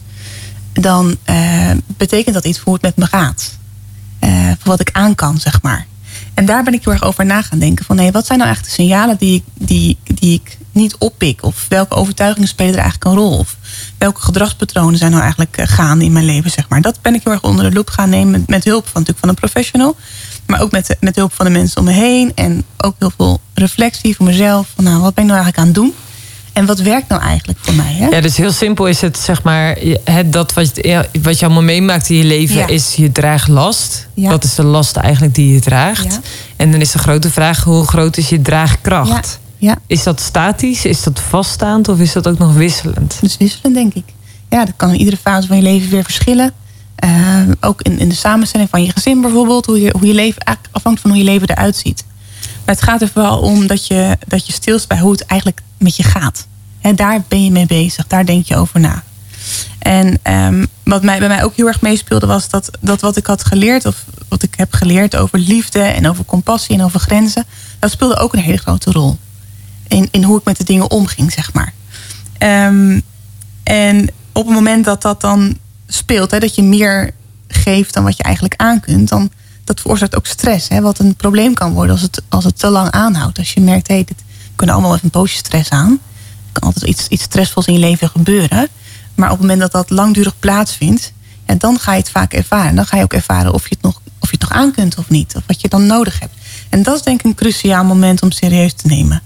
dan eh, betekent dat iets voor hoe het met me gaat. Eh, voor wat ik aan kan, zeg maar. En daar ben ik heel erg over na gaan denken. Van hé, wat zijn nou eigenlijk de signalen die, ik- die, die ik niet oppik? Of welke overtuigingen spelen er eigenlijk een rol? Of welke gedragspatronen zijn nou eigenlijk eh, gaande in mijn leven, zeg maar. Dat ben ik heel erg onder de loep gaan nemen. Met, met hulp van, natuurlijk van een professional. Maar ook met, met hulp van de mensen om me heen. En ook heel veel reflectie voor mezelf. Van nou, wat ben ik nou eigenlijk aan het doen? En wat werkt nou eigenlijk voor mij? Hè? Ja, dus heel simpel is het, zeg maar, het, dat wat, je- wat je allemaal meemaakt in je leven Ja. is je draaglast. Ja. Dat is de last eigenlijk die je draagt. Ja. En dan is de grote vraag, hoe groot is je draagkracht? Ja. Is dat statisch, is dat vaststaand of is dat ook nog wisselend? Dus wisselen, denk ik. Ja, dat kan in iedere fase van je leven weer verschillen. Eh, ook in, in de samenstelling van je gezin bijvoorbeeld. Hoe je, hoe je leven eigenlijk afhangt van hoe je leven eruit ziet. Maar het gaat er vooral om dat je, dat je stilst bij hoe het eigenlijk met je gaat. Hè, daar ben je mee bezig. Daar denk je over na. En ehm, wat mij, bij mij ook heel erg meespeelde was dat, dat wat ik had geleerd, of wat ik heb geleerd over liefde en over compassie en over grenzen, dat speelde ook een hele grote rol. In, in hoe ik met de dingen omging, zeg maar. Ehm, en op het moment dat dat dan speelt, hè, dat je meer geeft dan wat je eigenlijk aan kunt, dan dat veroorzaakt ook stress. Hè, wat een probleem kan worden als het, als het te lang aanhoudt. Als je merkt, hé, dit we kunnen allemaal even een poosje stress aan. Er kan altijd iets, iets stressvols in je leven gebeuren. Maar op het moment dat dat langdurig plaatsvindt, ja, dan ga je het vaak ervaren. Dan ga je ook ervaren of je het nog, of je het nog aan kunt of niet. Of wat je dan nodig hebt. En dat is denk ik een cruciaal moment om serieus te nemen.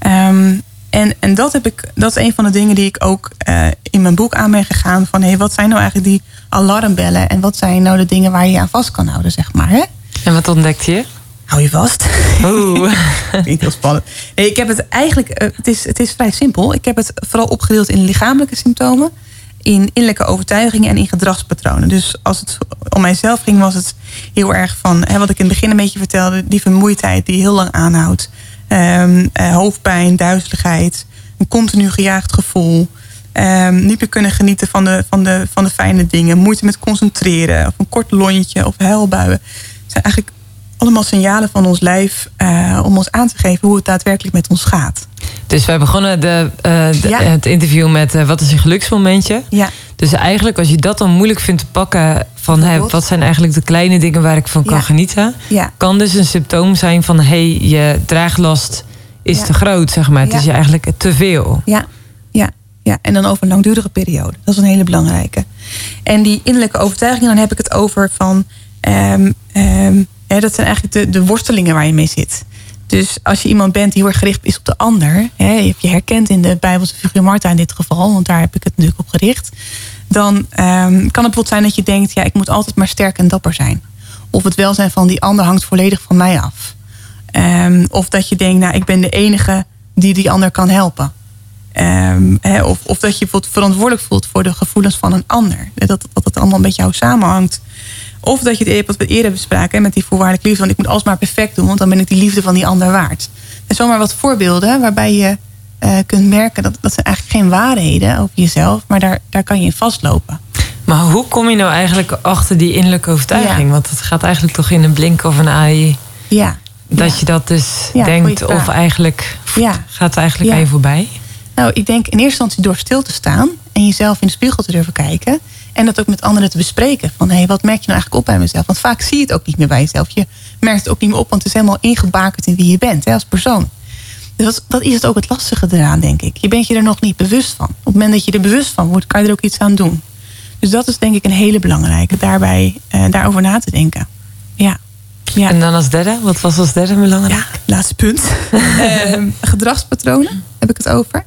Ehm, en en dat, heb ik, dat is een van de dingen die ik ook eh, in mijn boek aan ben gegaan. Van hey, wat zijn nou eigenlijk die alarmbellen? En wat zijn nou de dingen waar je je aan vast kan houden, zeg maar. Hè? En wat ontdekte je? Hou je vast. Oeh. Vind ik heel spannend. Nee, ik heb het eigenlijk, eh, het is, het is vrij simpel. Ik heb het vooral opgedeeld in lichamelijke symptomen, in innerlijke overtuigingen en in gedragspatronen. Dus als het om mijzelf ging, was het heel erg van hè, wat ik in het begin een beetje vertelde, die vermoeidheid die heel lang aanhoudt. Ehm, eh, hoofdpijn, duizeligheid, een continu gejaagd gevoel. ehm, niet meer kunnen genieten van de, van, de, van de fijne dingen. Moeite met concentreren. Of een kort lontje of huilbuien. Het zijn eigenlijk allemaal signalen van ons lijf eh, om ons aan te geven hoe het daadwerkelijk met ons gaat. Dus wij begonnen de, eh, de- Ja. het interview met wat is je geluksmomentje? Ja, Dus eigenlijk als je dat dan moeilijk vindt te pakken van hè, wat zijn eigenlijk de kleine dingen waar ik van kan Ja. genieten, ja, kan dus een symptoom zijn van hé, hey, je draaglast is Ja. te groot, zeg maar. Het is je eigenlijk te veel. ja, ja, ja. En dan over een langdurige periode. Dat is een hele belangrijke. En die innerlijke overtuigingen, dan heb ik het over van... ehm, ehm, hè, dat zijn eigenlijk de, de worstelingen waar je mee zit. Dus als je iemand bent die heel erg gericht is op de ander... Hè, je hebt je herkend in de Bijbelse figuur Martha in dit geval... want daar heb ik het natuurlijk op gericht... dan ehm, kan het bijvoorbeeld zijn dat je denkt... ja, ik moet altijd maar sterk en dapper zijn. Of het welzijn van die ander hangt volledig van mij af. Ehm, of dat je denkt, nou, ik ben de enige die die ander kan helpen. Ehm, of, of dat je bijvoorbeeld verantwoordelijk voelt voor de gevoelens van een ander. Dat, dat het allemaal beetje jou samenhangt. Of dat je het wat we eerder bespraken met die voorwaardelijke liefde. Want ik moet alles maar perfect doen, want dan ben ik die liefde van die ander waard. En zomaar wat voorbeelden waarbij je eh, kunt merken dat dat zijn eigenlijk geen waarheden over jezelf, maar daar, daar kan je in vastlopen. Maar hoe kom je nou eigenlijk achter die innerlijke overtuiging? Ja. Want het gaat eigenlijk toch in een blink of een AI Ja. dat ja. je dat dus Ja, denkt of eigenlijk Ja. gaat het eigenlijk aan je voorbij? Nou, ik denk in eerste instantie door stil te staan en jezelf in de spiegel te durven kijken. En dat ook met anderen te bespreken. Van hé, hey, wat merk je nou eigenlijk op bij mezelf? Want vaak zie je het ook niet meer bij jezelf. Je merkt het ook niet meer op, want het is helemaal ingebakerd in wie je bent hè, als persoon. Dus dat, dat is het ook het lastige eraan, denk ik. Je bent je er nog niet bewust van. Op het moment dat je er bewust van wordt, kan je er ook iets aan doen. Dus dat is denk ik een hele belangrijke, daarbij, eh, daarover na te denken. Ja. ja. En dan als derde, wat was als derde belangrijk? Ja, laatste punt. Ehm, gedragspatronen heb ik het over.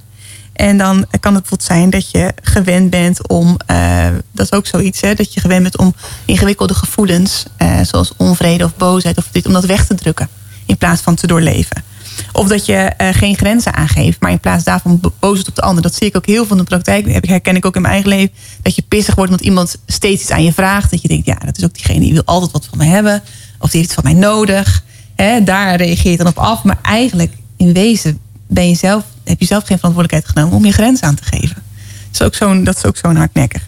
En dan kan het bijvoorbeeld zijn dat je gewend bent om, eh, dat is ook zoiets, hè, dat je gewend bent om ingewikkelde gevoelens, eh, zoals onvrede of boosheid of dit, om dat weg te drukken in plaats van te doorleven. Of dat je eh, geen grenzen aangeeft, maar in plaats daarvan bo- boos wordt op de ander. Dat zie ik ook heel veel in de praktijk. Dat herken ik ook in mijn eigen leven. Dat je pissig wordt omdat iemand steeds iets aan je vraagt. Dat je denkt, ja, dat is ook diegene die wil altijd wat van me hebben. Of die heeft het van mij nodig. Daar reageer je dan op af. Maar eigenlijk, in wezen, ben je zelf, heb je zelf geen verantwoordelijkheid genomen om je grens aan te geven. Dat is ook zo'n, dat is ook hardnekkige.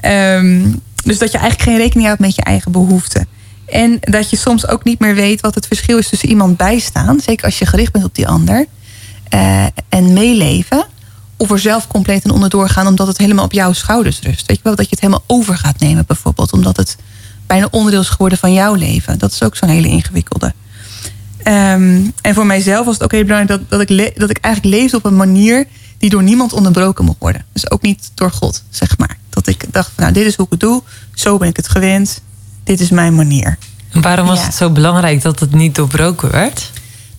Ehm, dus dat je eigenlijk geen rekening houdt met je eigen behoeften. En dat je soms ook niet meer weet wat het verschil is tussen iemand bijstaan. Zeker als je gericht bent op die ander. eh, en meeleven. Of er zelf compleet in onderdoor gaan omdat het helemaal op jouw schouders rust. Weet je wel, dat je het helemaal over gaat nemen bijvoorbeeld. Omdat het bijna onderdeel is geworden van jouw leven. Dat is ook zo'n hele ingewikkelde. Ehm, en voor mijzelf was het ook heel belangrijk dat, dat, ik dat ik eigenlijk leefde op een manier die door niemand onderbroken mocht worden. Dus ook niet door God, zeg maar. Dat ik dacht, van, nou, dit is hoe ik het doe. Zo ben ik het gewend. Dit is mijn manier. En waarom was Ja. het zo belangrijk dat het niet doorbroken werd?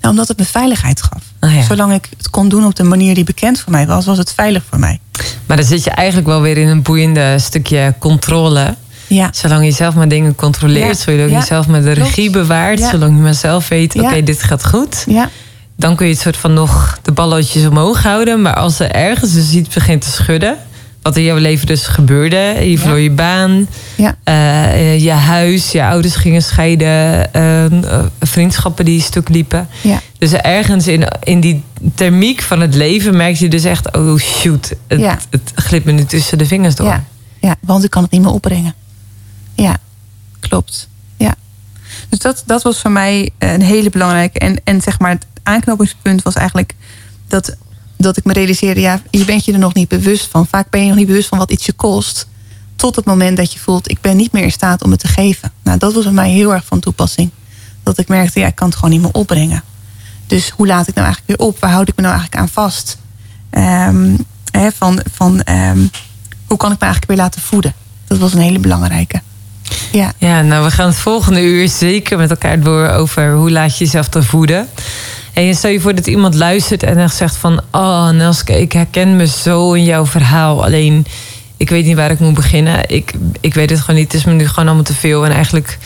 Nou, omdat het me veiligheid gaf. Ah, ja. Zolang ik het kon doen op de manier die bekend voor mij was, was het veilig voor mij. Maar dan zit je eigenlijk wel weer in een boeiende stukje controle. Ja, Zolang je zelf maar dingen controleert, Ja. zolang je Ja. zelf maar de Klopt. regie bewaart, zolang je maar zelf weet, oké, dit gaat goed. ja, Dan kun je het soort van nog de balletjes omhoog houden. Maar als er ergens dus iets begint te schudden, wat in jouw leven dus gebeurde, je verloor je baan, ja, eh, je huis, je ouders gingen scheiden, eh, eh, vriendschappen die stuk liepen. Dus ergens in, in die thermiek van het leven merkte je dus echt, oh shoot, het, het glipt me nu tussen de vingers door. Ja, ja, want ik kan het niet meer opbrengen. Ja, klopt. Ja. Dus dat, dat was voor mij een hele belangrijke. En, en zeg maar, het aanknopingspunt was eigenlijk dat, dat ik me realiseerde, ja, je bent je er nog niet bewust van. Vaak ben je nog niet bewust van wat iets je kost. Tot het moment dat je voelt, ik ben niet meer in staat om het te geven. Nou, dat was bij mij heel erg van toepassing. Dat ik merkte, ja, ik kan het gewoon niet meer opbrengen. Dus hoe laat ik nou eigenlijk weer op? Waar houd ik me nou eigenlijk aan vast? Ehm, van, van ehm, hoe kan ik me eigenlijk weer laten voeden? Dat was een hele belangrijke. Ja, Ja, nou, we gaan het volgende uur zeker met elkaar door over hoe laat je jezelf te voeden. En je stel je voor dat iemand luistert en dan zegt van... Oh, Nelske, ik herken me zo in jouw verhaal. Alleen, ik weet niet waar ik moet beginnen. Ik, ik weet het gewoon niet. Het is me nu gewoon allemaal te veel. En eigenlijk,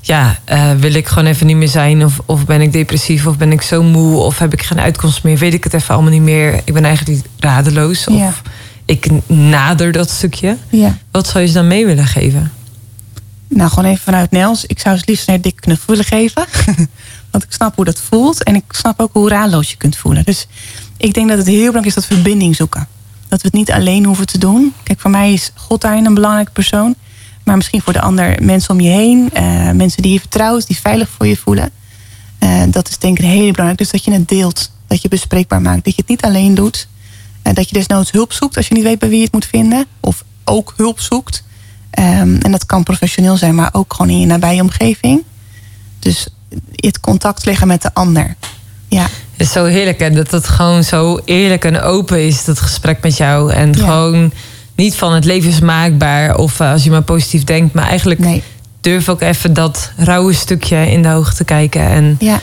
ja, eh, wil ik gewoon even niet meer zijn. Of, of ben ik depressief, of ben ik zo moe... of heb ik geen uitkomst meer, weet ik het even allemaal niet meer. Ik ben eigenlijk radeloos. Of Ja. ik nader dat stukje. ja. Wat zou je ze dan mee willen geven? Nou, gewoon even vanuit Nels. Ik zou het liefst een dikke knuffel geven. Want ik snap hoe dat voelt. En ik snap ook hoe raadloos je kunt voelen. Dus ik denk dat het heel belangrijk is dat verbinding zoeken. Dat we het niet alleen hoeven te doen. Kijk, voor mij is God daarin een belangrijke persoon. Maar misschien voor de ander mensen om je heen. eh, mensen die je vertrouwt, die veilig voor je voelen. Eh, dat is denk ik heel belangrijk. Dus dat je het deelt. Dat je bespreekbaar maakt. Dat je het niet alleen doet. Eh, dat je desnoods hulp zoekt als je niet weet bij wie je het moet vinden. Of ook hulp zoekt. Ehm, en dat kan professioneel zijn, maar ook gewoon in je nabije omgeving. Dus het contact leggen met de ander. Ja, Het is zo heerlijk hè, dat het gewoon zo eerlijk en open is, dat gesprek met jou. En Ja. gewoon niet van het leven is maakbaar of eh, als je maar positief denkt. Maar eigenlijk nee. durf ook even dat rauwe stukje in de ogen te kijken. En Ja,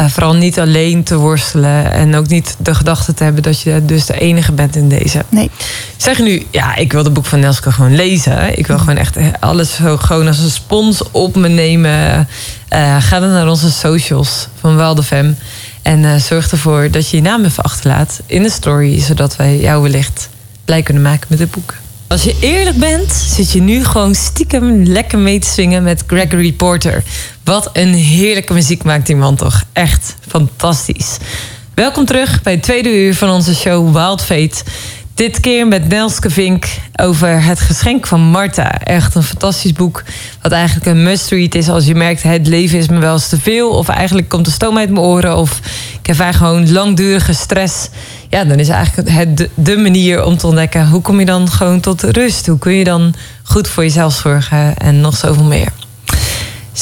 eh, vooral niet alleen te worstelen. En ook niet de gedachte te hebben dat je dus de enige bent in deze. nee. Zeg nu, ja, ik wil het boek van Nelske gewoon lezen. Ik wil gewoon echt alles zo gewoon als een spons op me nemen. Eh, ga dan naar onze socials van Waldefem. En eh, zorg ervoor dat je je naam even achterlaat in de story. Zodat wij jou wellicht blij kunnen maken met het boek. Als je eerlijk bent, zit je nu gewoon stiekem lekker mee te zingen met Gregory Porter. Wat een heerlijke muziek maakt die man toch. Echt fantastisch. Welkom terug bij het tweede uur van onze show Wild Fate. Dit keer met Nelske Vink over het geschenk van Marta. Echt een fantastisch boek. Wat eigenlijk een must-read is als je merkt... het leven is me wel eens te veel. Of eigenlijk komt de stoom uit mijn oren. Of ik heb eigenlijk gewoon langdurige stress. Ja, dan is eigenlijk het de, de manier om te ontdekken... hoe kom je dan gewoon tot rust? Hoe kun je dan goed voor jezelf zorgen? En nog zoveel meer.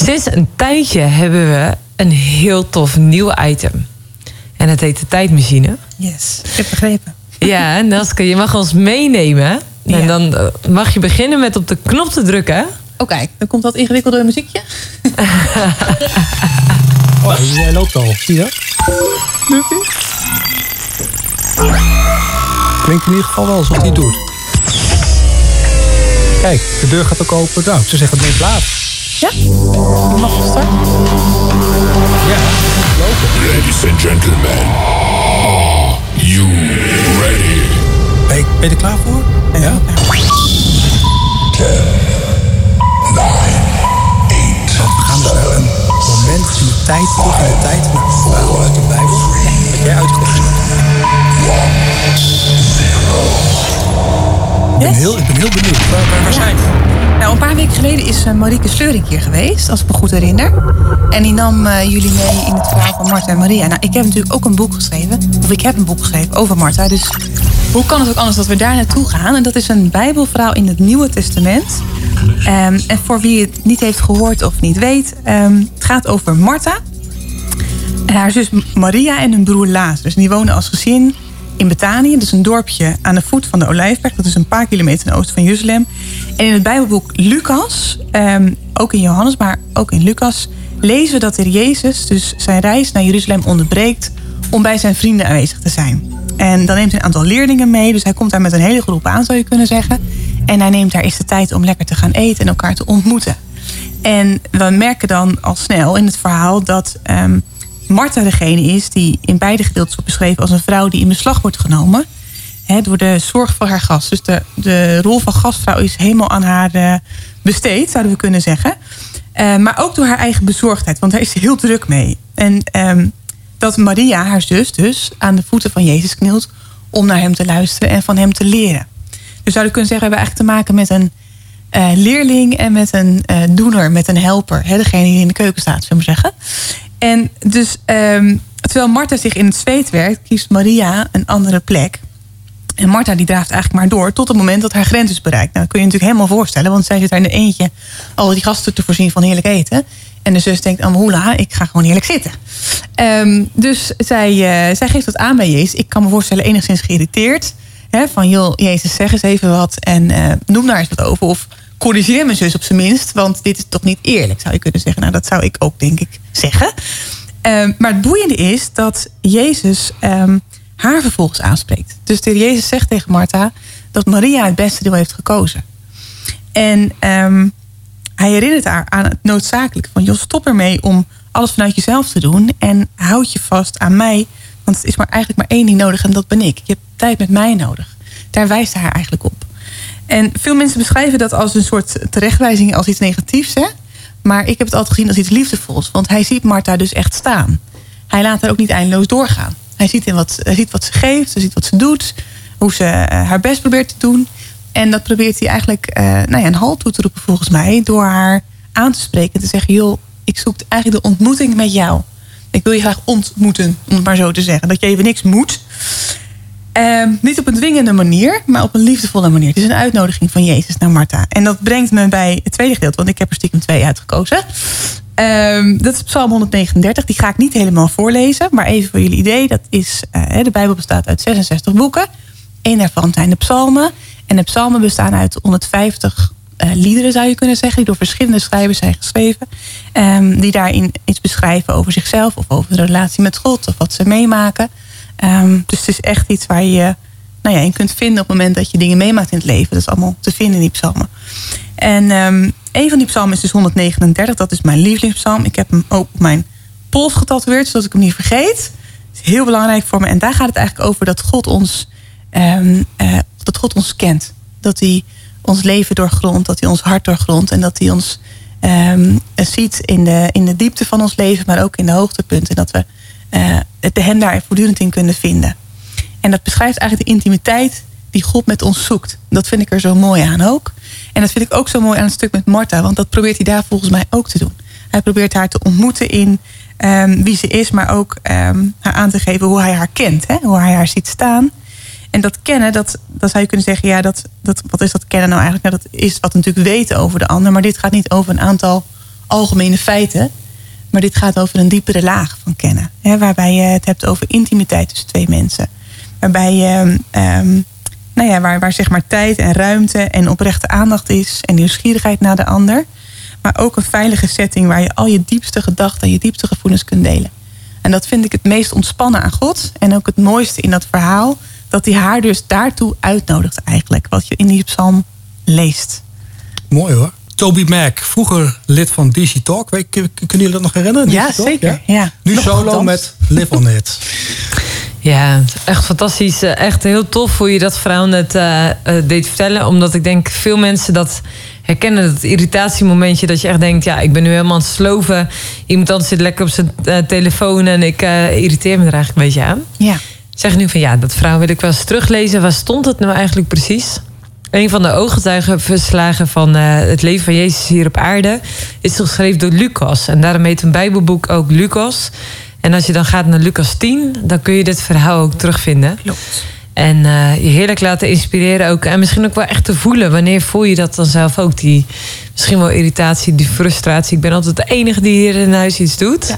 Sinds een tijdje hebben we een heel tof nieuw item. En het heet de tijdmachine. Yes, ik heb begrepen. Ja, Nelske, je mag ons meenemen. Ja. En dan eh, mag je beginnen met op de knop te drukken. Kijk, dan komt dat ingewikkelde muziekje. Oh, jij loopt al. Zie je dat? Klinkt in ieder geval wel alsof hij doet. Kijk, de deur gaat ook open. Nou, ze zeggen het neemt plaats. Ja? Mag van start? Ja. Ladies and gentlemen, are you ready? Ben je, ben je er klaar voor? Ja. ja. 10, 9, We gaan een moment in de tijd, terug de tijd, naar uit de Bijbel, dat jij uitgekomen? 1, 0. Ik ben, heel, ik ben heel benieuwd. Waar, waar, zijn we? Nou, een paar weken geleden is eh, Marieke Sleuring hier geweest, als ik me goed herinner. En die nam eh, jullie mee in het verhaal van Martha en Maria. Nou, ik heb natuurlijk ook een boek geschreven, of ik heb een boek geschreven over Martha. Dus hoe kan het ook anders dat we daar naartoe gaan? En dat is een Bijbelverhaal in het Nieuwe Testament. Ehm, en voor wie het niet heeft gehoord of niet weet, ehm, het gaat over Martha. En haar zus Maria en hun broer Lazarus. En die wonen als gezin in Betanië. Is een dorpje aan de voet van de Olijfberg. Dat is een paar kilometer ten oosten van Jeruzalem. En in het Bijbelboek Lucas, ehm, ook in Johannes, maar ook in Lucas... lezen we dat er Jezus dus zijn reis naar Jeruzalem onderbreekt... om bij zijn vrienden aanwezig te zijn. En dan neemt hij een aantal leerlingen mee. Dus hij komt daar met een hele groep aan, zou je kunnen zeggen. En hij neemt daar eens de tijd om lekker te gaan eten en elkaar te ontmoeten. En we merken dan al snel in het verhaal dat ehm Martha degene is die in beide gedeeltes wordt beschreven als een vrouw die in beslag wordt genomen. Hè, door de zorg voor haar gast. Dus de, rol van gastvrouw is helemaal aan haar eh, besteed, zouden we kunnen zeggen. Eh, maar ook door haar eigen bezorgdheid, want daar is ze heel druk mee. En ehm, dat Maria, haar zus dus, aan de voeten van Jezus knielt om naar hem te luisteren en van hem te leren. Dus zouden we kunnen zeggen, we hebben eigenlijk te maken met een eh, leerling en met een eh, doener, met een helper. Hè, degene die in de keuken staat, zullen we zeggen. En dus, ehm, terwijl Martha zich in het zweet werkt, kiest Maria een andere plek. En Martha die draaft eigenlijk maar door tot het moment dat haar grens is bereikt. Nou, dat kun je natuurlijk helemaal voorstellen, want zij zit daar in de eentje al die gasten te voorzien van heerlijk eten. En de zus denkt, Amhula, ik ga gewoon heerlijk zitten. Ehm, dus zij, eh, zij geeft dat aan bij Jezus. Ik kan me voorstellen, enigszins geïrriteerd. Hè, van, joh, Jezus, zeg eens even wat en eh, noem daar eens wat over. Of corrigeer mijn zus op zijn minst, want dit is toch niet eerlijk, zou je kunnen zeggen. Nou, dat zou ik ook, denk ik, zeggen. Ehm, maar het boeiende is dat Jezus ehm, haar vervolgens aanspreekt. Dus de Jezus zegt tegen Martha dat Maria het beste deel heeft gekozen. En ehm, hij herinnert haar aan het noodzakelijke van... joh, stop ermee om alles vanuit jezelf te doen... en houd je vast aan mij, want het is maar eigenlijk maar één ding nodig... en dat ben ik. Je hebt tijd met mij nodig. Daar wijst hij haar eigenlijk op. En veel mensen beschrijven dat als een soort terechtwijzing... als iets negatiefs, hè? Maar ik heb het altijd gezien als iets liefdevols. Want hij ziet Martha dus echt staan. Hij laat haar ook niet eindeloos doorgaan. Hij ziet, in wat, ziet wat ze geeft, hij ziet wat ze doet... hoe ze eh, haar best probeert te doen... En dat probeert hij eigenlijk eh, nou ja, een halt toe te roepen volgens mij. Door haar aan te spreken en te zeggen... joh, ik zoek eigenlijk de ontmoeting met jou. Ik wil je graag ontmoeten, om het maar zo te zeggen. Dat je even niks moet. Ehm, niet op een dwingende manier, maar op een liefdevolle manier. Het is een uitnodiging van Jezus naar Martha. En dat brengt me bij het tweede gedeelte, want ik heb er stiekem twee uitgekozen. Ehm, dat is Psalm 139. Die ga ik niet helemaal voorlezen, maar even voor jullie idee. Dat is, eh, de Bijbel bestaat uit 66 boeken. Eén daarvan zijn de psalmen. En de psalmen bestaan uit 150 eh, liederen, zou je kunnen zeggen, die door verschillende schrijvers zijn geschreven. ehm, die daarin iets beschrijven over zichzelf of over de relatie met God of wat ze meemaken. Ehm, dus het is echt iets waar je nou ja, in kunt vinden op het moment dat je dingen meemaakt in het leven. Dat is allemaal te vinden in die psalmen. En ehm, een van die psalmen is dus 139, dat is mijn lievelingspsalm. Ik heb hem ook op mijn pols getatoeëerd, zodat ik hem niet vergeet. Het is heel belangrijk voor me. En daar gaat het eigenlijk over dat God ons, ehm, eh, dat God ons kent. Dat hij ons leven doorgrondt, dat hij ons hart doorgrondt. En dat hij ons ziet in de, in de diepte van ons leven, maar ook in de hoogtepunten. En dat we eh, de hem daar voortdurend in kunnen vinden. En dat beschrijft eigenlijk de intimiteit die God met ons zoekt. Dat vind ik er zo mooi aan ook. En dat vind ik ook zo mooi aan het stuk met Martha, want dat probeert hij daar volgens mij ook te doen. Hij probeert haar te ontmoeten in ehm, wie ze is, maar ook ehm, haar aan te geven hoe hij haar kent, hè? hoe hij haar ziet staan. En dat kennen, dat, dat zou je kunnen zeggen, ja, dat, dat, wat is dat kennen nou eigenlijk? Nou, dat is wat natuurlijk weten over de ander, maar dit gaat niet over een aantal algemene feiten. Maar dit gaat over een diepere laag van kennen. Hè, waarbij je het hebt over intimiteit tussen twee mensen. Waarbij je, ehm, nou ja, waar, waar zeg maar tijd en ruimte en oprechte aandacht is. En nieuwsgierigheid naar de ander. Maar ook een veilige setting waar je al je diepste gedachten en je diepste gevoelens kunt delen. En dat vind ik het meest ontspannen aan God. En ook het mooiste in dat verhaal. Dat hij haar dus daartoe uitnodigt eigenlijk. Wat je in die psalm leest. Mooi hoor. Toby Mac, vroeger lid van DC Talk. Kunnen jullie dat nog herinneren? Ja, zeker. Ja. Nu Nog solo met Live on It. Ja, echt fantastisch. Eh, Echt heel tof hoe je dat verhaal net eh, eh, deed vertellen. Omdat ik denk veel mensen dat herkennen. Dat irritatiemomentje dat je echt denkt... ja, ik ben nu helemaal aan het sloven. Iemand anders zit lekker op zijn eh, telefoon... en ik eh, irriteer me er eigenlijk een beetje aan. Ja. Zeg nu van ja, dat verhaal wil ik wel eens teruglezen. Waar stond het nou eigenlijk precies? Een van de ooggetuigenverslagen van eh, het leven van Jezus hier op aarde is geschreven door Lucas. En daarom heet een Bijbelboek ook Lucas. En als je dan gaat naar Lucas 10, dan kun je dit verhaal ook terugvinden. Klopt. En eh, je heerlijk laten inspireren ook. En misschien ook wel echt te voelen. Wanneer voel je dat dan zelf ook? Die misschien wel irritatie, die frustratie. Ik ben altijd de enige die hier in huis iets doet.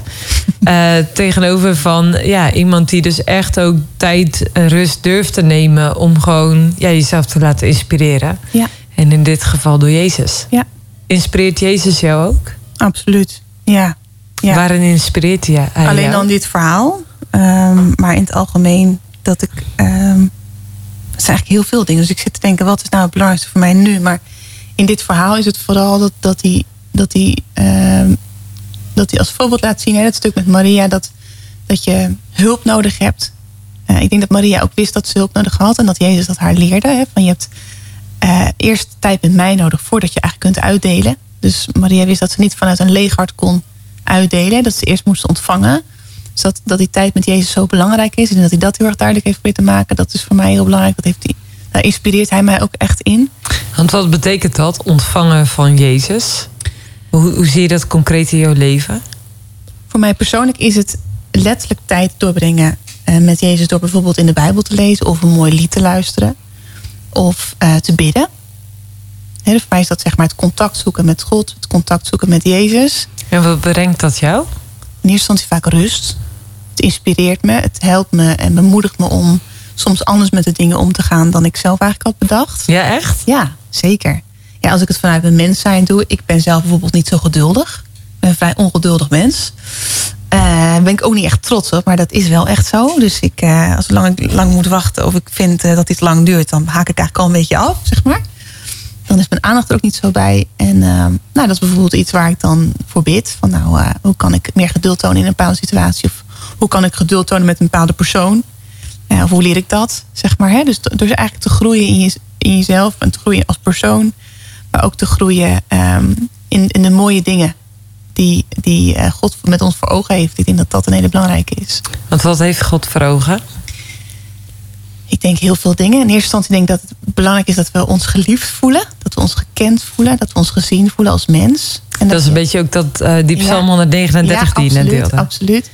Eh, tegenover van ja, iemand die dus echt ook tijd en rust durft te nemen. Om gewoon ja, jezelf te laten inspireren. Ja. En in dit geval door Jezus. Ja. Inspireert Jezus jou ook? Absoluut. Ja. ja. Waarin inspireert hij Alleen dan dit verhaal. Ehm, maar in het algemeen dat ik... zijn eigenlijk heel veel dingen. Dus ik zit te denken, wat is nou het belangrijkste voor mij nu? Maar in dit verhaal is het vooral dat, dat hij... Dat hij ehm, dat hij als voorbeeld laat zien, hè, dat stuk met Maria, dat, dat je hulp nodig hebt. Eh, ik denk dat Maria ook wist dat ze hulp nodig had en dat Jezus dat haar leerde. Hè, van je hebt eh, eerst tijd met mij nodig voordat je eigenlijk kunt uitdelen. Dus Maria wist dat ze niet vanuit een leeg hart kon uitdelen, dat ze eerst moest ontvangen. Dus dat, dat die tijd met Jezus zo belangrijk is en dat hij dat heel erg duidelijk heeft proberen te maken, dat is voor mij heel belangrijk. Dat heeft hij, daar inspireert hij mij ook echt in. Want wat betekent dat, ontvangen van Jezus? Hoe, hoe zie je dat concreet in jouw leven? Voor mij persoonlijk is het letterlijk tijd doorbrengen eh, met Jezus door bijvoorbeeld in de Bijbel te lezen of een mooi lied te luisteren of eh, te bidden. Voor mij is dat zeg maar het contact zoeken met God, het contact zoeken met Jezus. En wat brengt dat jou? In eerste instantie vaak rust. Het inspireert me, het helpt me en bemoedigt me om soms anders met de dingen om te gaan dan ik zelf eigenlijk had bedacht. Ja, echt? Ja, zeker. Ja, als ik het vanuit mijn mens zijn doe, ik ben zelf bijvoorbeeld niet zo geduldig. Ik ben een vrij ongeduldig mens. Eh, Daar ben ik ook niet echt trots op, maar dat is wel echt zo. Dus ik, eh, als lang ik lang moet wachten of ik vind eh, dat dit lang duurt, dan haak ik eigenlijk al een beetje af, zeg maar. Dan is mijn aandacht er ook niet zo bij. En eh, nou, dat is bijvoorbeeld iets waar ik dan voor bid. Van nou, eh, hoe kan ik meer geduld tonen in een bepaalde situatie? Of hoe kan ik geduld tonen met een bepaalde persoon? Of hoe leer ik dat, zeg maar. Hè? Dus, dus eigenlijk te groeien in, je, in jezelf en te groeien als persoon. Maar ook te groeien ehm, in, in de mooie dingen die, die eh, God met ons voor ogen heeft. Ik denk dat dat een hele belangrijke is. Want wat heeft God voor ogen? Ik denk heel veel dingen. In eerste instantie denk ik dat het belangrijk is dat we ons geliefd voelen. Dat we ons gekend voelen. Dat we ons gezien voelen als mens. En Dat is je- een beetje ook dat eh die Psalm Ja. 139 die je net absoluut, deelde. Absoluut.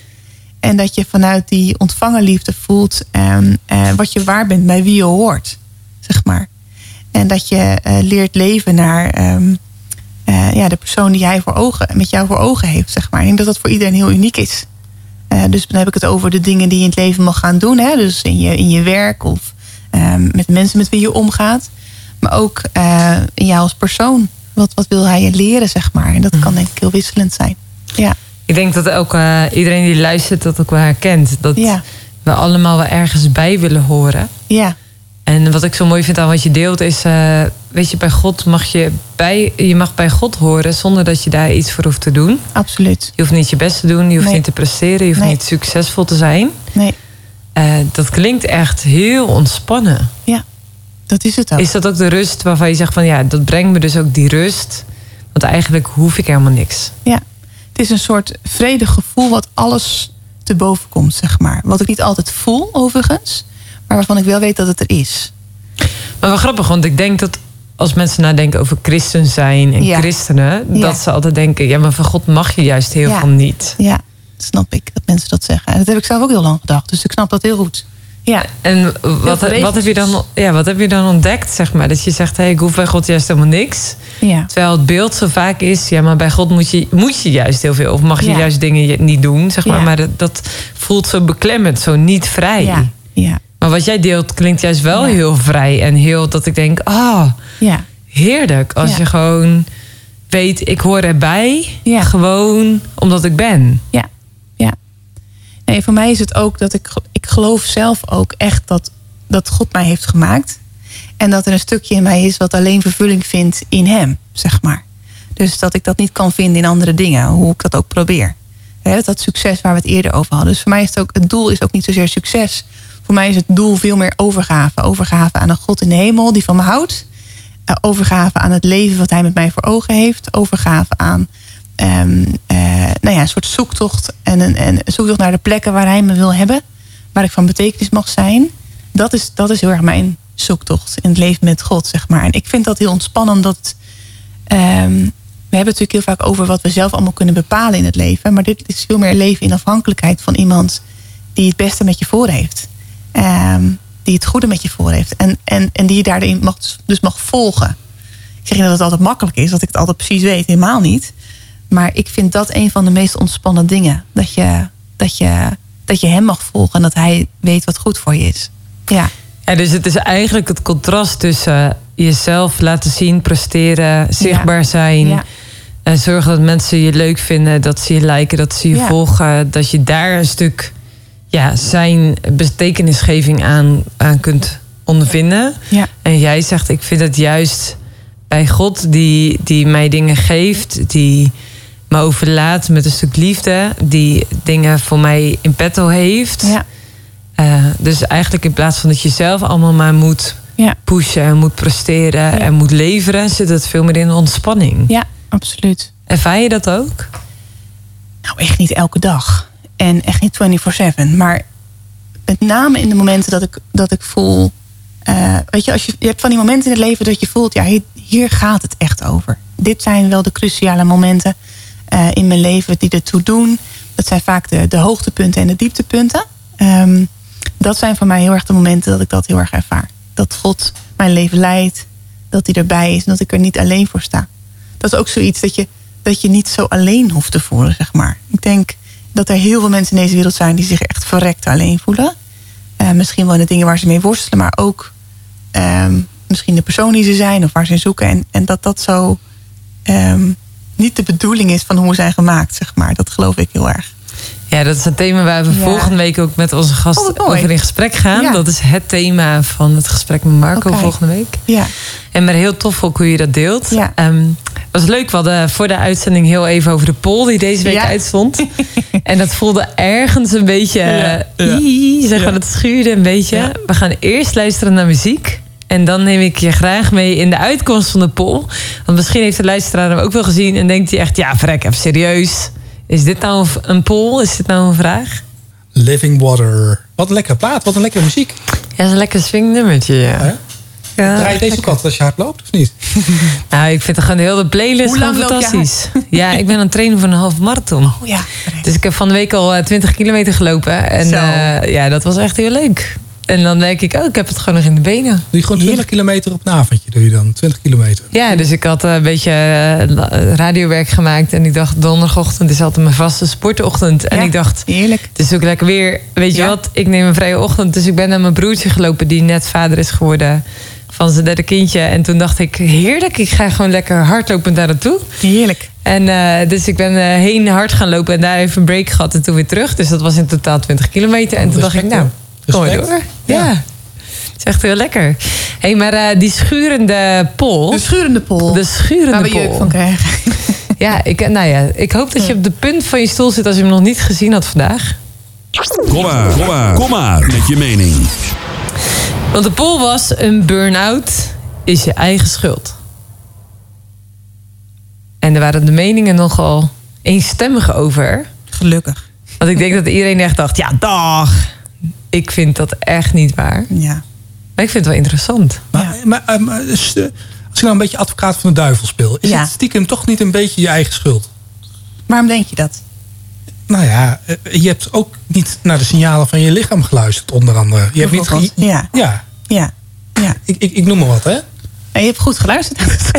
En dat je vanuit die ontvangerliefde voelt ehm, eh, wat je waar bent, bij wie je hoort, zeg maar. En dat je eh, leert leven naar ehm, eh, ja, de persoon die hij voor ogen, met jou voor ogen heeft, zeg maar. Ik denk dat dat voor iedereen heel uniek is. Eh, dus dan heb ik het over de dingen die je in het leven mag gaan doen. Hè? Dus in je, in je werk of ehm, met mensen met wie je omgaat. Maar ook eh, in jou als persoon. Wat, wat wil hij je leren, zeg maar. En dat kan denk ik heel wisselend zijn. Ja. Ik denk dat ook eh, iedereen die luistert dat ook wel herkent. Dat Ja. we allemaal wel ergens bij willen horen. Ja, En wat ik zo mooi vind aan wat je deelt is... weet je, bij God mag je, bij, je mag bij God horen... zonder dat je daar iets voor hoeft te doen. absoluut. Je hoeft niet je best te doen, je hoeft Nee. niet te presteren... je hoeft Nee. niet succesvol te zijn. Nee, Eh, dat klinkt echt heel ontspannen. ja, dat is het ook. Is dat ook de rust waarvan je zegt van... ja, dat brengt me dus ook die rust... want eigenlijk hoef ik helemaal niks. Ja, het is een soort vredig gevoel wat alles te boven komt, zeg maar. Wat ik niet altijd voel, overigens. Maar waarvan ik wel weet dat het er is. Maar wel grappig, want ik denk dat als mensen nadenken over christen zijn en Ja. christenen, Ja. dat ze altijd denken: ja, maar van God mag je juist heel Ja. veel niet. Ja, snap ik dat mensen dat zeggen. En dat heb ik zelf ook heel lang gedacht. Dus ik snap dat heel goed. Ja, En wat, wat, heb je dan, ja, wat heb je dan ontdekt, zeg maar? Dat je zegt: hey, ik hoef bij God juist helemaal niks. ja, Terwijl het beeld zo vaak is: ja, maar bij God moet je, moet je juist heel veel. Of mag je Ja. juist dingen niet doen, zeg maar. Ja. Maar dat, dat voelt zo beklemmend, zo niet vrij. ja, ja, Maar wat jij deelt klinkt juist wel Ja. heel vrij en heel dat ik denk: ah, ja, heerlijk. Als Ja. je gewoon weet, ik hoor erbij. Ja. Gewoon omdat ik ben. ja, ja. Nee, voor mij is het ook dat ik, ik geloof zelf ook echt dat, dat God mij heeft gemaakt. En dat er een stukje in mij is wat alleen vervulling vindt in hem, zeg maar. Dus dat ik dat niet kan vinden in andere dingen, hoe ik dat ook probeer. dat succes waar we het eerder over hadden. Dus voor mij is het ook, het doel is ook niet zozeer succes. Voor mij is het doel veel meer overgave. Overgave aan een God in de hemel die van me houdt. Uh, overgave aan het leven wat hij met mij voor ogen heeft. Overgave aan um, uh, nou ja, een soort zoektocht. En een, en een zoektocht naar de plekken waar hij me wil hebben. Waar ik van betekenis mag zijn. Dat is, dat is heel erg mijn zoektocht in het leven met God, zeg maar. En ik vind dat heel ontspannend. Dat, um, we hebben het natuurlijk heel vaak over wat we zelf allemaal kunnen bepalen in het leven. Maar dit is veel meer leven in afhankelijkheid van iemand die het beste met je voor heeft. Um, die het goede met je voor heeft. En, en, en die je daarin mag, dus mag volgen. Ik zeg niet dat het altijd makkelijk is, dat ik het altijd precies weet. Helemaal niet. Maar ik vind dat een van de meest ontspannen dingen. Dat je, dat je, dat je hem mag volgen en dat hij weet wat goed voor je is. Ja. Ja, dus het is eigenlijk het contrast tussen jezelf laten zien, presteren, zichtbaar zijn. Ja. En zorgen dat mensen je leuk vinden, dat ze je liken, dat ze je ja. volgen. Dat je daar een stuk ja, zijn betekenisgeving aan, aan kunt ondervinden. Ja. En jij zegt, ik vind het juist bij God die, die mij dingen geeft, die me overlaat met een stuk liefde, die dingen voor mij in petto heeft. Ja. Uh, dus eigenlijk in plaats van dat je zelf allemaal maar moet ja. pushen en moet presteren ja. en moet leveren, zit het veel meer in ontspanning. Ja, absoluut. Ervaar je dat ook? Nou, echt niet elke dag. En echt niet 24-7. Maar met name in de momenten dat ik, dat ik voel. Uh, weet je, als je, je hebt van die momenten in het leven dat je voelt, ja, hier, gaat het echt over. Dit zijn wel de cruciale momenten uh, in mijn leven die ertoe doen. Dat zijn vaak de, de hoogtepunten en de dieptepunten. Um, dat zijn voor mij heel erg de momenten dat ik dat heel erg ervaar. Dat God mijn leven leidt, dat hij erbij is en dat ik er niet alleen voor sta. Dat is ook zoiets dat je, dat je niet zo alleen hoeft te voelen, zeg maar. Ik denk dat er heel veel mensen in deze wereld zijn die zich echt verrekt alleen voelen. Uh, misschien wel in de dingen waar ze mee worstelen, maar ook um, misschien de persoon die ze zijn of waar ze in zoeken. En, en dat dat zo um, niet de bedoeling is van hoe we zijn gemaakt, zeg maar. Dat geloof ik heel erg. Ja, dat is het thema waar we ja. volgende week ook met onze gast oh, over in gesprek gaan. Ja. Dat is het thema van het gesprek met Marco okay. volgende week. Ja. En maar heel tof ook hoe je dat deelt. Ja. Um, was leuk. We hadden voor de uitzending heel even over de poll die deze week Ja. uitstond. en dat voelde ergens een beetje, Ja. Ja. ii, zeg maar, Ja. dat schuurde een beetje. Ja. We gaan eerst luisteren naar muziek. En dan neem ik je graag mee in de uitkomst van de poll. Want misschien heeft de luisteraar hem ook wel gezien en denkt hij echt, ja, vrek, even serieus. Is dit nou een poll? Is dit nou een vraag? Living Water. Wat een lekkere plaat, wat een lekkere muziek. Ja, dat is een lekker swingnummertje. Ja. Ja, Draai je deze ook altijd als je hard loopt, of niet? Nou, ik vind het gewoon de hele playlist Hoe lang gewoon loop je fantastisch. Ja, ik ben aan het trainen voor een half marathon. Oh ja. Dus ik heb van de week al eh, 20 kilometer gelopen. En eh, ja, dat was echt heel leuk. En dan denk ik, oh, ik heb het gewoon nog in de benen. Doe je gewoon 20 kilometer op een avondje, doe je dan? 20 kilometer. Ja, dus ik had eh, een beetje eh, radiowerk gemaakt. En ik dacht, donderdagochtend is altijd mijn vaste sportochtend. En Ja. ik dacht, Heerlijk. het is ook lekker weer. Weet je Ja. wat, ik neem een vrije ochtend. Dus ik ben naar mijn broertje gelopen, die net vader is geworden van zijn derde kindje. En toen dacht ik, heerlijk, ik ga gewoon lekker hardlopend daar naartoe. Heerlijk. En eh, dus ik ben eh, heen hard gaan lopen en daar even een break gehad en toen weer terug. Dus dat was in totaal 20 kilometer. En toen dacht ik, nou, kom maar door. Ja. Ja. Het is echt heel lekker. hey, maar eh, die schurende pol. De schurende pol. De schurende waar we pol. jeuk van krijgen. Ja, ik, nou ja, ik hoop dat je op de punt van je stoel zit als je hem nog niet gezien had vandaag. Kom maar, kom maar, kom maar met je mening. Want de poll was: een burn-out is je eigen schuld. En er waren de meningen nogal eenstemmig over. Gelukkig. Want ik denk dat iedereen echt dacht: ja, dag. Ik vind dat echt niet waar. Ja. Maar ik vind het wel interessant. Maar, maar, eh, maar, dus, eh, als ik nou een beetje advocaat van de duivel speel... is Ja. het stiekem toch niet een beetje je eigen schuld? Waarom denk je dat? Nou ja, eh, je hebt ook niet naar de signalen van je lichaam geluisterd, onder andere. Je hebt niet... Ge- ja. Ja, Ja. Ja. ik, ik, ik noem maar wat, hè? En je hebt goed geluisterd.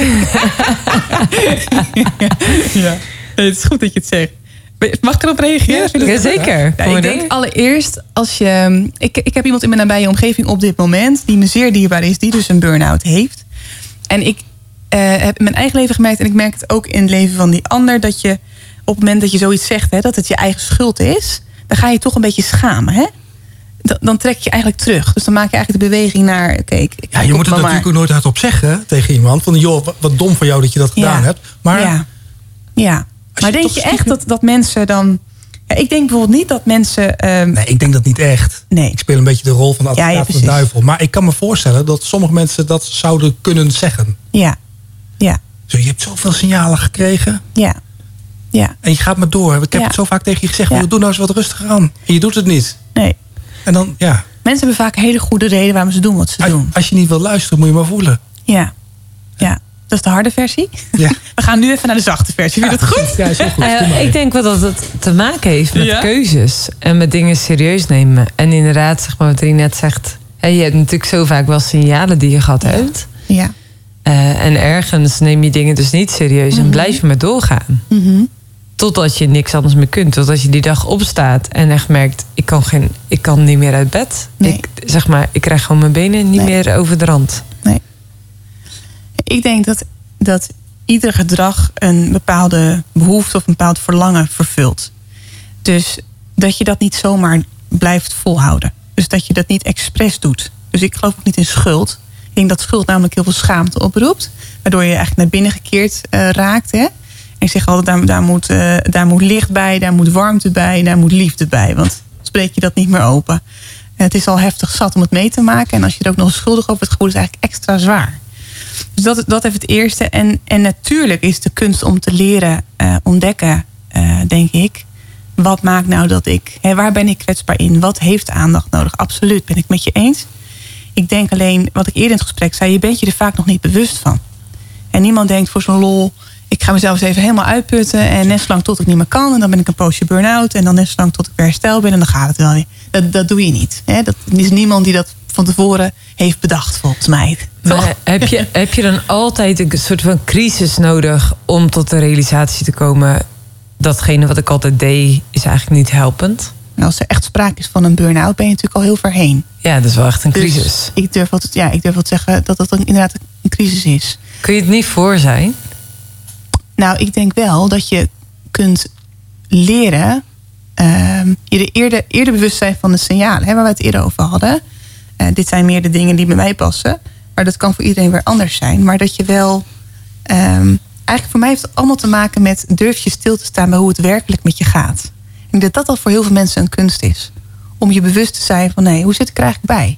ja. Nee, het is goed dat je het zegt. Mag ik erop reageren? Ja, Kom ik denk allereerst als je. Ik, ik heb iemand in mijn nabije omgeving op dit moment die me zeer dierbaar is, die dus een burn-out heeft. En ik eh, heb in mijn eigen leven gemerkt, en ik merk het ook in het leven van die ander, dat je op het moment dat je zoiets zegt, hè, dat het je eigen schuld is, dan ga je toch een beetje schamen. Hè? Dan, dan trek je eigenlijk terug. Dus dan maak je eigenlijk de beweging naar. Ik Ja, je moet het natuurlijk ook nooit hardop zeggen tegen iemand. Van, joh, wat, dom van jou dat je dat gedaan Ja. hebt. Maar Ja. ja. Maar denk je echt stiekem- dat, dat mensen dan Ja, ik denk bijvoorbeeld niet dat mensen... ehm, Nee, ik denk dat niet echt. Nee. Ik speel een beetje de rol van de Ja, ja, advocaat van de duivel. Maar ik kan me voorstellen dat sommige mensen dat zouden kunnen zeggen. Ja, ja, Zo, je hebt zoveel signalen gekregen ja, ja. en je gaat maar door. Ik heb Ja. het zo vaak tegen je gezegd, Ja. doe nou eens wat rustiger aan. En je doet het niet. Nee. En dan, ja, Mensen hebben vaak hele goede reden waarom ze doen wat ze als, doen. als je niet wil luisteren, moet je maar voelen. Ja, ja. Dat is de harde versie. Ja. We gaan nu even naar de zachte versie. Vind je dat goed? Ja, is goed. Eh, ik denk wel dat het te maken heeft met Ja? keuzes en met dingen serieus nemen. En inderdaad, zeg maar wat hij net zegt. je hebt natuurlijk zo vaak wel signalen die je gehad hebt. Ja. Eh, en ergens neem je dingen dus niet serieus en blijf je maar doorgaan. Mhm. Totdat je niks anders meer kunt. Totdat je die dag opstaat en echt merkt, ik kan, geen, ik kan niet meer uit bed. Nee. Ik, zeg maar, ik krijg gewoon mijn benen niet Nee. meer over de rand. Nee. Ik denk dat, dat ieder gedrag een bepaalde behoefte of een bepaald verlangen vervult. Dus dat je dat niet zomaar blijft volhouden. Dus dat je dat niet expres doet. Dus ik geloof ook niet in schuld. Ik denk dat schuld namelijk heel veel schaamte oproept. Waardoor je eigenlijk naar binnen gekeerd eh, raakt. Hè? En ik zeg altijd, daar, moet, eh, daar moet licht bij, daar moet warmte bij, daar moet liefde bij. Want spreek je dat niet meer open. En het is al heftig zat om het mee te maken. En als je er ook nog schuldig over het gevoel is, eigenlijk extra zwaar. Dus dat, dat heeft het eerste. En, en natuurlijk is de kunst om te leren eh, ontdekken, eh, denk ik. Wat maakt nou dat ik, waar ben ik kwetsbaar in? Wat heeft aandacht nodig? Absoluut, ben ik met je eens. Ik denk alleen, wat ik eerder in het gesprek zei, je bent je er vaak nog niet bewust van. En niemand denkt voor zo'n lol, ik ga mezelf eens even helemaal uitputten. En net zolang tot ik niet meer kan. En dan ben ik een poosje burn-out. En dan net zolang tot ik weer herstel ben. En dan gaat het wel weer. Dat, dat doe je niet. Hè? Dat is niemand die dat van tevoren heeft bedacht, volgens mij. Maar heb, je, heb je dan altijd een soort van crisis nodig om tot de realisatie te komen... datgene wat ik altijd deed, is eigenlijk niet helpend? En als er echt sprake is van een burn-out, ben je natuurlijk al heel ver heen. Ja, dat is wel echt een Dus crisis. ik durf wel te, ja, ik durf wel te zeggen dat dat inderdaad een crisis is. Kun je het niet voor zijn? Nou, ik denk wel dat je kunt leren. ehm, je er eerder, eerder bewust zijn van de signalen, hè, waar we het eerder over hadden. Eh, dit zijn meer de dingen die bij mij passen. Maar dat kan voor iedereen weer anders zijn. Maar dat je wel. ehm, eigenlijk voor mij heeft het allemaal te maken met durf je stil te staan bij hoe het werkelijk met je gaat. Ik denk dat dat al voor heel veel mensen een kunst is. Om je bewust te zijn van nee, hoe zit ik er eigenlijk bij?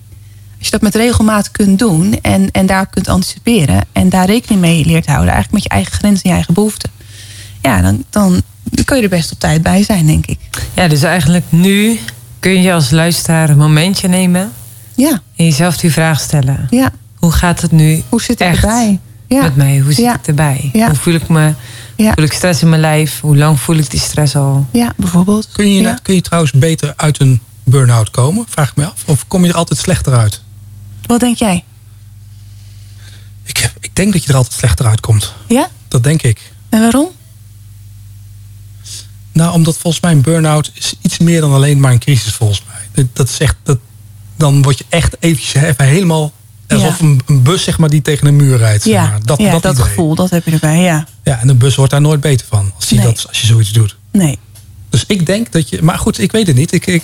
Als je dat met regelmaat kunt doen en, en daar kunt anticiperen en daar rekening mee leert houden, eigenlijk met je eigen grenzen en je eigen behoeften. Ja, dan, dan kun je er best op tijd bij zijn, denk ik. Ja, dus eigenlijk nu kun je als luisteraar een momentje nemen... Ja, en jezelf die vraag stellen. ja. Hoe gaat het nu Hoe zit ik echt erbij? Ja. met mij? Hoe zit Ja. ik erbij? Ja. Hoe voel ik me? Ja. Voel ik stress in mijn lijf? Hoe lang voel ik die stress al? Ja, bijvoorbeeld. Kun je, ja. kun je trouwens beter uit een burn-out komen? Vraag ik me af. Of kom je er altijd slechter uit? Wat denk jij? Ik, ik denk dat je er altijd slechter uitkomt. Ja? Dat denk ik. En waarom? Nou, omdat volgens mij een burn-out is iets meer dan alleen maar een crisis volgens mij. Dat, dat is echt, dat, dan word je echt eventjes even helemaal... Alsof Ja. een, een bus zeg maar, die tegen een muur rijdt. zeg Ja, maar. dat, ja, dat, gevoel, dat heb je erbij, ja. Ja, en een bus wordt daar nooit beter van. Als je, Nee. dat, als je zoiets doet. Nee. Dus ik denk dat je... Maar goed, ik weet het niet. Ik, ik,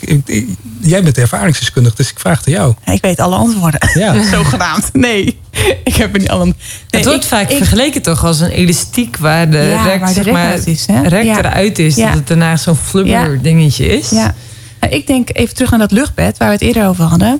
jij bent ervaringsdeskundig, dus ik vraag het aan jou. Ik weet alle antwoorden. Ja. Zogenaamd. Nee, ik heb er niet alle... Nee, het wordt ik- vaak ik- vergeleken toch als een elastiek waar de Ja, rek, waar de zeg rek maar, uit is, hè? rek Ja. eruit is. Ja. Dat het daarna zo'n flubber Ja. dingetje is. Ja. Nou, ik denk even terug naar dat luchtbed waar we het eerder over hadden.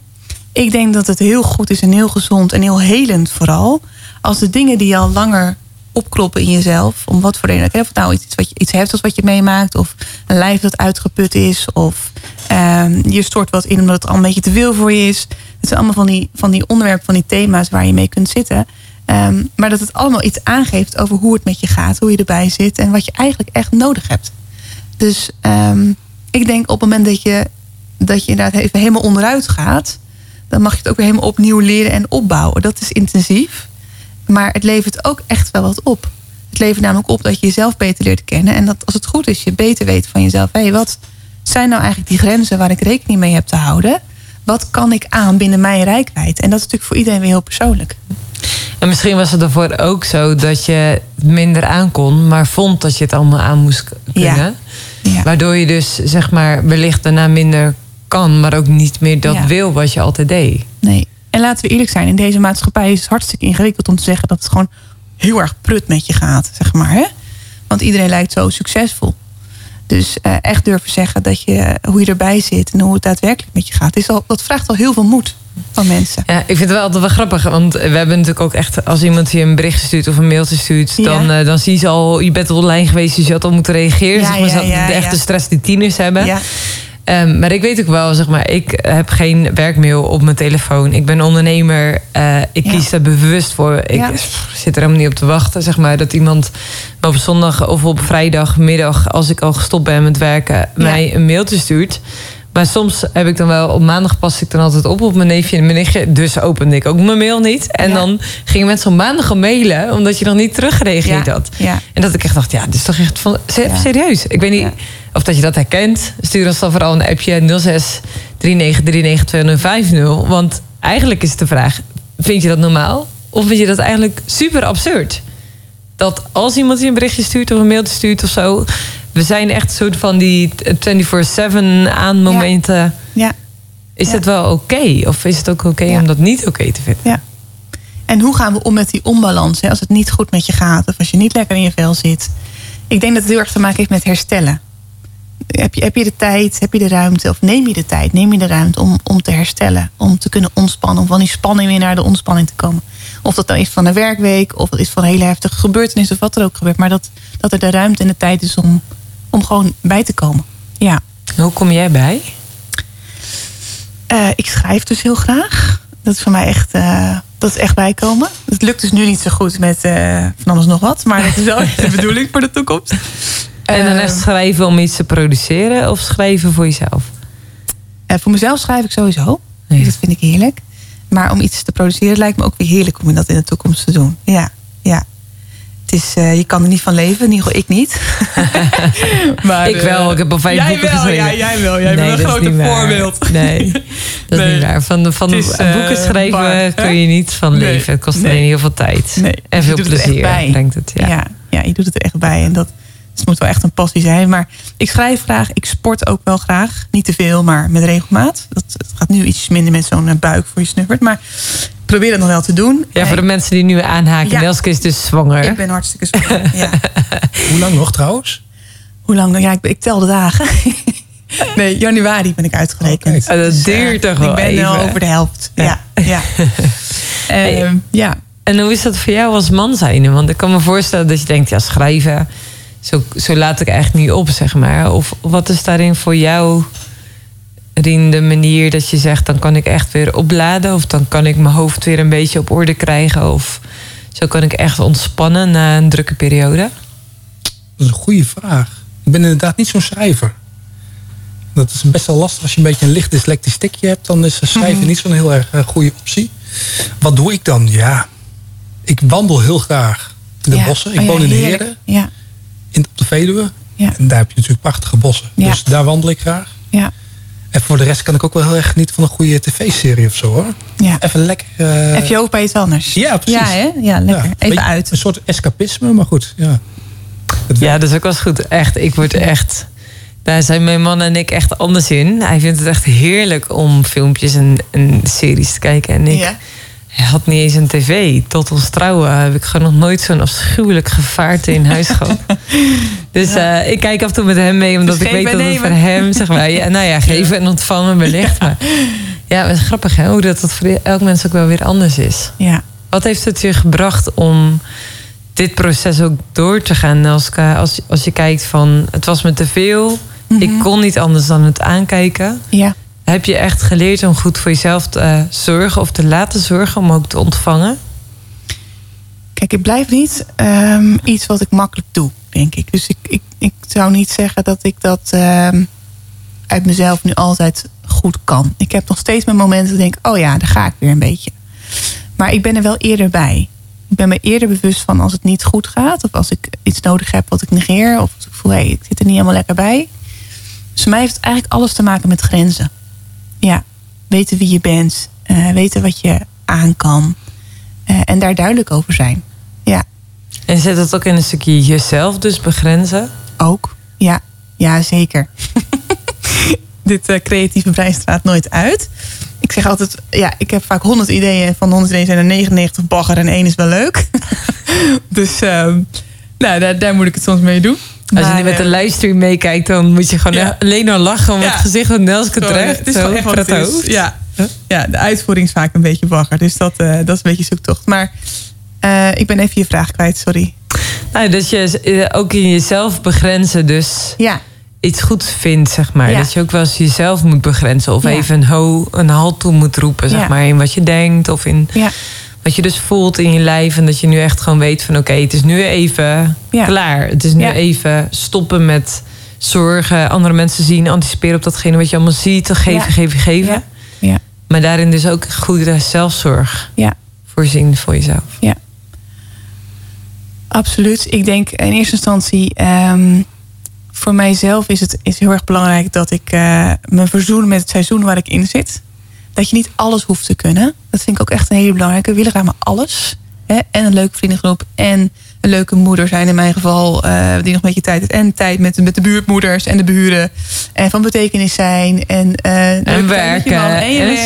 Ik denk dat het heel goed is en heel gezond en heel helend vooral. Als de dingen die al langer opkloppen in jezelf. Om wat voor reden. Of nou iets, wat je, iets heftigs wat je meemaakt. Of een lijf dat uitgeput is. Of ehm, je stort wat in omdat het al een beetje te veel voor je is. Het zijn allemaal van die, van die onderwerpen, van die thema's waar je mee kunt zitten. Ehm, maar dat het allemaal iets aangeeft over hoe het met je gaat. Hoe je erbij zit. En wat je eigenlijk echt nodig hebt. Dus ehm, ik denk op het moment dat je, dat je inderdaad even helemaal onderuit gaat, dan mag je het ook weer helemaal opnieuw leren en opbouwen. Dat is intensief. Maar het levert ook echt wel wat op. Het levert namelijk op dat je jezelf beter leert kennen. En dat als het goed is, je beter weet van jezelf. Hé, wat zijn nou eigenlijk die grenzen waar ik rekening mee heb te houden? Wat kan ik aan binnen mijn rijkwijd? En dat is natuurlijk voor iedereen weer heel persoonlijk. En misschien was het daarvoor ook zo dat je minder aankon, maar vond dat je het allemaal aan moest kunnen. Ja. Ja. Waardoor je dus zeg maar wellicht daarna minder kan, maar ook niet meer dat Ja. wil wat je altijd deed. Nee. En laten we eerlijk zijn, in deze maatschappij is het hartstikke ingewikkeld om te zeggen dat het gewoon heel erg prut met je gaat, zeg maar. Hè? Want iedereen lijkt zo succesvol. Dus eh, echt durven zeggen dat je, hoe je erbij zit en hoe het daadwerkelijk met je gaat. Is al, dat vraagt al heel veel moed van mensen. Ja, ik vind het wel altijd wel grappig. Want we hebben natuurlijk ook echt... als iemand je een bericht stuurt of een mailtje stuurt... Ja. dan, eh, dan zie je al... je bent online geweest, dus je had al moeten reageren. Ja, zeg maar, ja, de echte stress die tieners hebben. Ehm, maar ik weet ook wel, zeg maar, ik heb geen werkmail op mijn telefoon. Ik ben ondernemer. eh, ik Ja. kies daar bewust voor. Ik Ja. zit er helemaal niet op te wachten, zeg maar, dat iemand me op zondag of op vrijdagmiddag, als ik al gestopt ben met werken, mij een mailtje stuurt. Maar soms heb ik dan wel, op maandag pas ik dan altijd op op mijn neefje en mijn nichtje. Dus opende ik ook mijn mail niet. En Ja. dan gingen mensen op maandag al mailen, omdat je nog niet teruggereageerd Ja. had. Ja. En dat ik echt dacht, ja, dit is toch echt van, serieus. Ik weet niet of dat je dat herkent. Stuur ons dan vooral een appje 06 39392050. Want eigenlijk is de vraag, vind je dat normaal? Of vind je dat eigenlijk super absurd? Dat als iemand je een berichtje stuurt of een mailtje stuurt of zo... we zijn echt een soort van die 24-7 aan momenten. ja. Is Ja. het wel oké? Of is het ook oké Ja. om dat niet oké te vinden? Ja. En hoe gaan we om met die onbalans? Hè? Als het niet goed met je gaat of als je niet lekker in je vel zit. Ik denk dat het heel erg te maken heeft met herstellen. Heb je, heb je de tijd, heb je de ruimte of neem je de tijd, neem je de ruimte om, om te herstellen. Om te kunnen ontspannen, om van die spanning weer naar de ontspanning te komen. Of dat nou is van een werkweek of het is van een hele heftige gebeurtenis of wat er ook gebeurt. Maar dat, dat er de ruimte en de tijd is om, om gewoon bij te komen. Ja. Hoe kom jij bij? Eh, ik schrijf dus heel graag. Dat is voor mij echt, eh, dat is echt bijkomen. Het lukt dus nu niet zo goed met eh, van alles nog wat. Maar dat is wel echt de bedoeling voor de toekomst. En dan echt schrijven om iets te produceren of schrijven voor jezelf? voor mezelf schrijf ik sowieso. Ja. Dat vind ik heerlijk. Maar om iets te produceren lijkt me ook weer heerlijk om dat in de toekomst te doen. Ja, ja. Het is, eh, je kan er niet van leven, in ieder geval ik niet. maar, ik wel, eh, ik heb al vijf jij boeken wel, geschreven. Ja, jij wel, jij Nee, bent een grote voorbeeld. Nee, dat is niet waar. Van, van is, eh, boeken schrijven bar, kun je niet van Nee. leven. Het kost alleen heel veel tijd. En veel er plezier brengt het. Ja. Ja. Ja, je doet het er echt bij. En dat het moet wel echt een passie zijn. Maar ik schrijf graag. Ik sport ook wel graag. Niet te veel, maar met regelmaat. Dat, gaat nu iets minder met zo'n buik voor je snuffert. Maar probeer het nog wel te doen. Ja, voor de mensen die nu aanhaken. Ja. Nelske is dus zwanger. Ik ben hartstikke zwanger. ja. Hoe lang nog trouwens? Hoe lang? Ja, ik, ik tel de dagen. nee, januari ben ik uitgerekend. Oké. Oh, dat Dus, eh, duurt toch wel Ik ben even. al over de helft. Ja, ja. Hey. Ehm, ja. En hoe is dat voor jou als man zijn? Want ik kan me voorstellen dat je denkt, ja, schrijven, zo, zo laat ik eigenlijk niet op, zeg maar. Of wat is daarin voor jou, De manier dat je zegt, dan kan ik echt weer opladen? Of dan kan ik mijn hoofd weer een beetje op orde krijgen? Of zo kan ik echt ontspannen na een drukke periode? Dat is een goede vraag. Ik ben inderdaad niet zo'n schrijver. Dat is best wel lastig. Als je een beetje een licht dyslectisch stikje hebt... dan is schrijven Mhm. niet zo'n heel erg eh, goede optie. Wat doe ik dan? Ja, ik wandel heel graag in de Ja. bossen. Ik Oh ja, woon in heerlijk. Heerden, Ja, in, op de Veluwe. Ja. En daar heb je natuurlijk prachtige bossen. Ja. Dus daar wandel ik graag. ja, En voor de rest kan ik ook wel heel erg genieten van een goede tv-serie of zo hoor. ja. Even lekker... Heb je hoofd bij iets anders? Ja, precies. Ja, hè? Ja, lekker. ja, Even uit. Een soort escapisme, maar goed. Ja, Het Ja, dat is ook wel eens goed. Echt, ik word echt... Daar zijn mijn man en ik echt anders in. Hij vindt het echt heerlijk om filmpjes en, en series te kijken. En ik Ja. Hij had niet eens een tv. Tot ons trouwen heb ik gewoon nog nooit zo'n afschuwelijk gevaarte in huis gehad. Dus eh, ik kijk af en toe met hem mee, omdat Dus ik weet dat en het voor nemen. hem, zeg maar... Ja, nou ja, geven en ontvangen wellicht. Maar ja, het is grappig hè, hoe dat, dat voor elk mens ook wel weer anders is. Ja. Wat heeft het je gebracht om dit proces ook door te gaan? Als, als je kijkt van, het was me te veel. Ik kon niet anders dan het aankijken. Ja. Heb je echt geleerd om goed voor jezelf te eh, zorgen of te laten zorgen om ook te ontvangen? Kijk, het blijft niet ehm, iets wat ik makkelijk doe, denk ik. Dus ik, ik, ik zou niet zeggen dat ik dat ehm, uit mezelf nu altijd goed kan. Ik heb nog steeds mijn momenten dat ik denk, oh ja, daar ga ik weer een beetje. Maar ik ben er wel eerder bij. Ik ben me eerder bewust van als het niet goed gaat. Of als ik iets nodig heb wat ik negeer. Of als ik voel, hé, hey, ik zit er niet helemaal lekker bij. Dus voor mij heeft eigenlijk alles te maken met grenzen. Ja, weten wie je bent. eh, weten wat je aan kan. eh, en daar duidelijk over zijn. Ja, En zet het ook in een stukje jezelf dus begrenzen? ook. Ja, ja zeker. Dit eh, creatieve brein straat nooit uit. Ik zeg altijd, ja, ik heb vaak 100 ideeën. Van de 100 ideeën zijn er 99 bagger en één is wel leuk. dus ehm, nou, daar, daar moet ik het soms mee doen. Als je nu met de eh, livestream meekijkt, dan moet je gewoon Ja. alleen maar lachen om het gezicht van Nelske terecht. Het is gewoon echt wat het is. Ja. ja, de uitvoering is vaak een beetje bagger. Dus dat, eh, dat is een beetje zoektocht. Maar eh, ik ben even je vraag kwijt, sorry. Nou, dat je eh, ook in jezelf begrenzen dus Ja, iets goed vindt, zeg maar. Ja. Dat je ook wel eens jezelf moet begrenzen. Of Ja. even een, ho, een halt toe moet roepen, zeg maar. In wat je denkt of in ja, wat je dus voelt in je lijf. En dat je nu echt gewoon weet van... oké, het is nu even Ja. klaar. Het is nu Ja. even stoppen met zorgen. Andere mensen zien, anticiperen op datgene wat je allemaal ziet. Geven, Ja. geven, geven. ja, ja, Maar daarin dus ook goede zelfzorg ja. voorzien voor jezelf. Absoluut. Ik denk in eerste instantie, ehm, voor mijzelf is het is heel erg belangrijk dat ik eh, me verzoen met het seizoen waar ik in zit. Dat je niet alles hoeft te kunnen. Dat vind ik ook echt een hele belangrijke. We willen graag maar alles. Hè? En een leuke vriendengroep. En een leuke moeder zijn in mijn geval. eh, die nog een beetje tijd heeft. En tijd met, met de buurtmoeders en de buren. En van betekenis zijn. En, met je werken, man. en werk,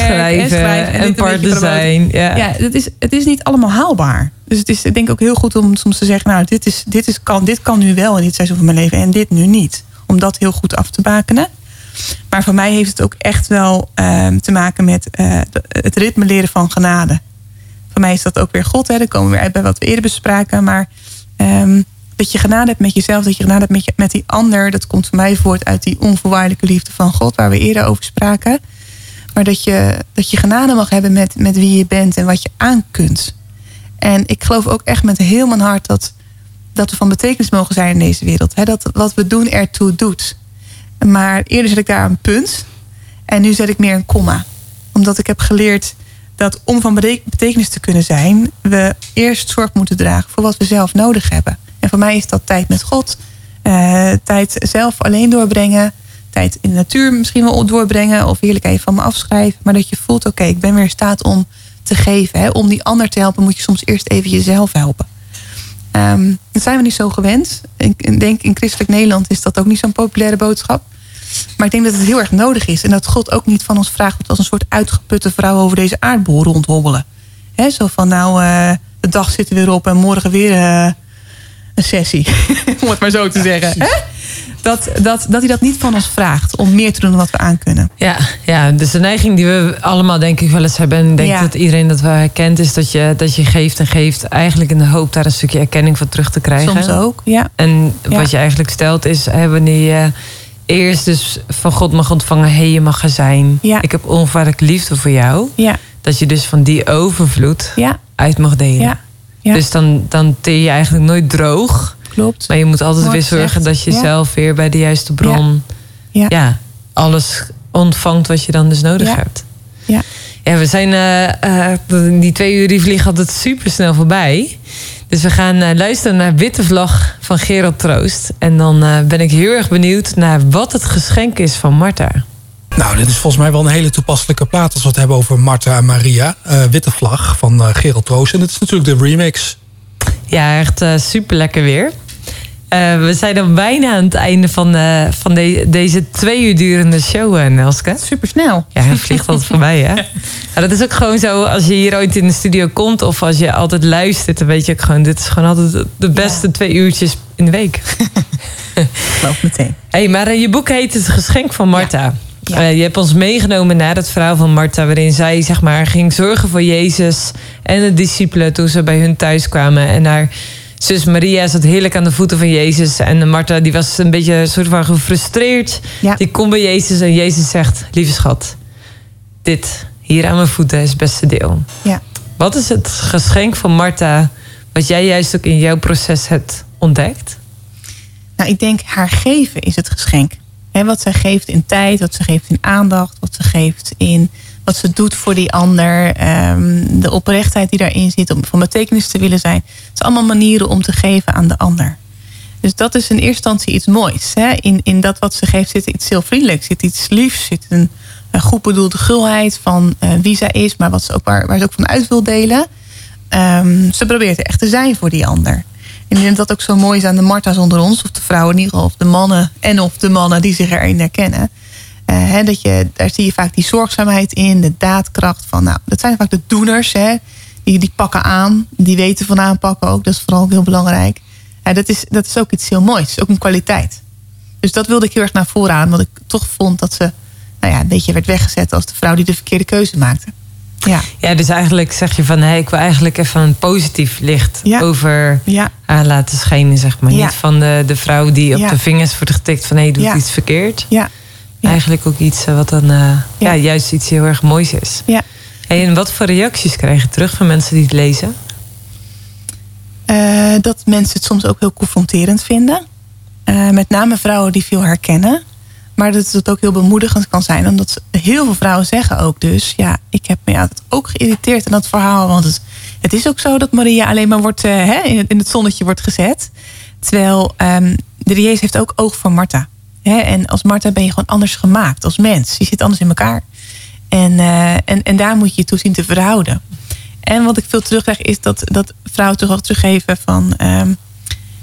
schrijven, en beetje partner zijn, ja. is, het is niet allemaal haalbaar. Dus het is ik denk ook heel goed om soms te zeggen... nou, dit, is, dit, is, kan, dit kan nu wel in dit seizoen van mijn leven... en dit nu niet. Om dat heel goed af te bakenen. Maar voor mij heeft het ook echt wel ehm, te maken met eh, het ritme leren van genade. Voor mij is dat ook weer God. Hè. Dan komen we weer uit bij wat we eerder bespraken. Maar ehm, dat je genade hebt met jezelf, dat je genade hebt met, met die ander... dat komt voor mij voort uit die onvoorwaardelijke liefde van God... waar we eerder over spraken. Maar dat je, dat je genade mag hebben met, met wie je bent en wat je aan kunt. En ik geloof ook echt met heel mijn hart dat, dat we van betekenis mogen zijn in deze wereld. Dat wat we doen ertoe doet. Maar eerder zet ik daar een punt. En nu zet ik meer een komma. Omdat ik heb geleerd dat om van bete- betekenis te kunnen zijn... we eerst zorg moeten dragen voor wat we zelf nodig hebben. En voor mij is dat tijd met God. eh, tijd zelf alleen doorbrengen. Tijd in de natuur misschien wel doorbrengen. Of heerlijk even van me afschrijven. Maar dat je voelt, oké, ik ben weer in staat om te geven. Hè. Om die ander te helpen moet je soms eerst even jezelf helpen. Ehm, dat zijn we niet zo gewend. Ik denk in christelijk Nederland is dat ook niet zo'n populaire boodschap. Maar ik denk dat het heel erg nodig is. En dat God ook niet van ons vraagt we als een soort uitgeputte vrouw over deze aardbol rondhobbelen. Hè, zo van nou, eh, de dag zit er weer op en morgen weer eh, een sessie. Om het maar zo te zeggen. Hè? Dat, dat, dat hij dat niet van ons vraagt om meer te doen dan wat we aankunnen. Ja, ja, dus de neiging die we allemaal denk ik wel eens hebben... en ik denk Ja. dat iedereen dat wel herkent... is dat je, dat je geeft en geeft... eigenlijk in de hoop daar een stukje erkenning van terug te krijgen. Soms ook, ja. En Ja. wat je eigenlijk stelt is... hè, wanneer je eerst dus van God mag ontvangen... hé, hey, je mag er zijn. Ja. Ik heb onvoorwaardelijke liefde voor jou. Ja, Dat je dus van die overvloed ja, uit mag delen. Ja. Dus dan, dan je eigenlijk nooit droog... klopt. Maar je moet altijd weer zorgen dat je Ja. zelf weer bij de juiste bron... Ja. Ja. alles ontvangt wat je dan dus nodig hebt. Ja. Ja, we zijn... eh, eh, die twee uur die vliegen altijd super snel voorbij. Dus we gaan eh, luisteren naar Witte Vlag van Gerald Troost. En dan ben ik heel erg benieuwd naar wat het geschenk is van Marta. Nou, dit is volgens mij wel een hele toepasselijke plaat als we het hebben over Marta en Maria. Eh, Witte Vlag van eh, Gerald Troost. En het is natuurlijk de remix. Ja, echt super lekker weer. Eh, we zijn dan bijna aan het einde van, eh, van de- deze twee uur durende show, eh, Nelske. Super snel. Ja, het vliegt altijd voorbij, hè? Ja, dat is ook gewoon zo, als je hier ooit in de studio komt... of als je altijd luistert, dan weet je ook gewoon... dit is gewoon altijd de beste twee uurtjes in de week. Geloof meteen. hey, maar eh, je boek heet Het Geschenk van Marta. Ja. Eh, je hebt ons meegenomen naar het verhaal van Marta... waarin zij zeg maar, ging zorgen voor Jezus en de discipelen... toen ze bij hun thuis kwamen. En haar zus Maria zat heerlijk aan de voeten van Jezus. En Marta die was een beetje een soort van gefrustreerd. Ja. Die komt bij Jezus en Jezus zegt... lieve schat, dit hier aan mijn voeten is het beste deel. Ja. Wat is het geschenk van Marta... wat jij juist ook in jouw proces hebt ontdekt? Nou, ik denk haar geven is het geschenk. Hè, wat zij geeft in tijd, wat ze geeft in aandacht, wat ze geeft in wat ze doet voor die ander. ehm, de oprechtheid die daarin zit om van betekenis te willen zijn. Het zijn allemaal manieren om te geven aan de ander. Dus dat is in eerste instantie iets moois. Hè? In, in dat wat ze geeft zit iets heel vriendelijks, zit iets liefs, zit een, een goed bedoelde gulheid van eh, wie zij is, maar wat ze ook, waar, waar ze ook van uit wil delen. Ehm, ze probeert er echt te zijn voor die ander. En ik denk dat ook zo mooi is aan de Marta's onder ons, of de vrouwen in ieder geval, of de mannen en of de mannen die zich erin herkennen. Eh, hè, dat je, daar zie je vaak die zorgzaamheid in, de daadkracht van, nou, dat zijn vaak de doeners, hè, die, die pakken aan, die weten van aanpakken ook, dat is vooral heel belangrijk. Ja, dat, is, dat is ook iets heel moois. Ook een kwaliteit. Dus dat wilde ik heel erg naar voren aan. Omdat ik toch vond dat ze nou ja, een beetje werd weggezet als de vrouw die de verkeerde keuze maakte. Ja, Ja, dus eigenlijk zeg je van... Hé, ik wil eigenlijk even een positief licht Ja. over ja, haar laten schijnen, zeg maar. Ja. Niet van de, de vrouw die op de vingers wordt getikt van... hé, je doet iets verkeerd. ja. Ja. Eigenlijk ook iets eh, wat dan eh, ja. juist iets heel erg moois is. Ja. Hey, en wat voor reacties krijg je terug van mensen die het lezen? Eh, dat mensen het soms ook heel confronterend vinden. Eh, met name vrouwen die veel herkennen. Maar dat het ook heel bemoedigend kan zijn. Omdat heel veel vrouwen zeggen ook dus... ja, ik heb me altijd ook geïrriteerd in dat verhaal. Want het, is ook zo dat Maria alleen maar wordt, eh, hè, in, het, zonnetje wordt gezet. Terwijl ehm, de Jezus heeft ook oog voor Martha. Hè? En als Martha ben je gewoon anders gemaakt als mens. Je zit anders in elkaar. En, eh, en, en daar moet je je toe zien te verhouden. En wat ik veel terugkrijg is dat, dat vrouwen toch ook teruggeven van... ehm,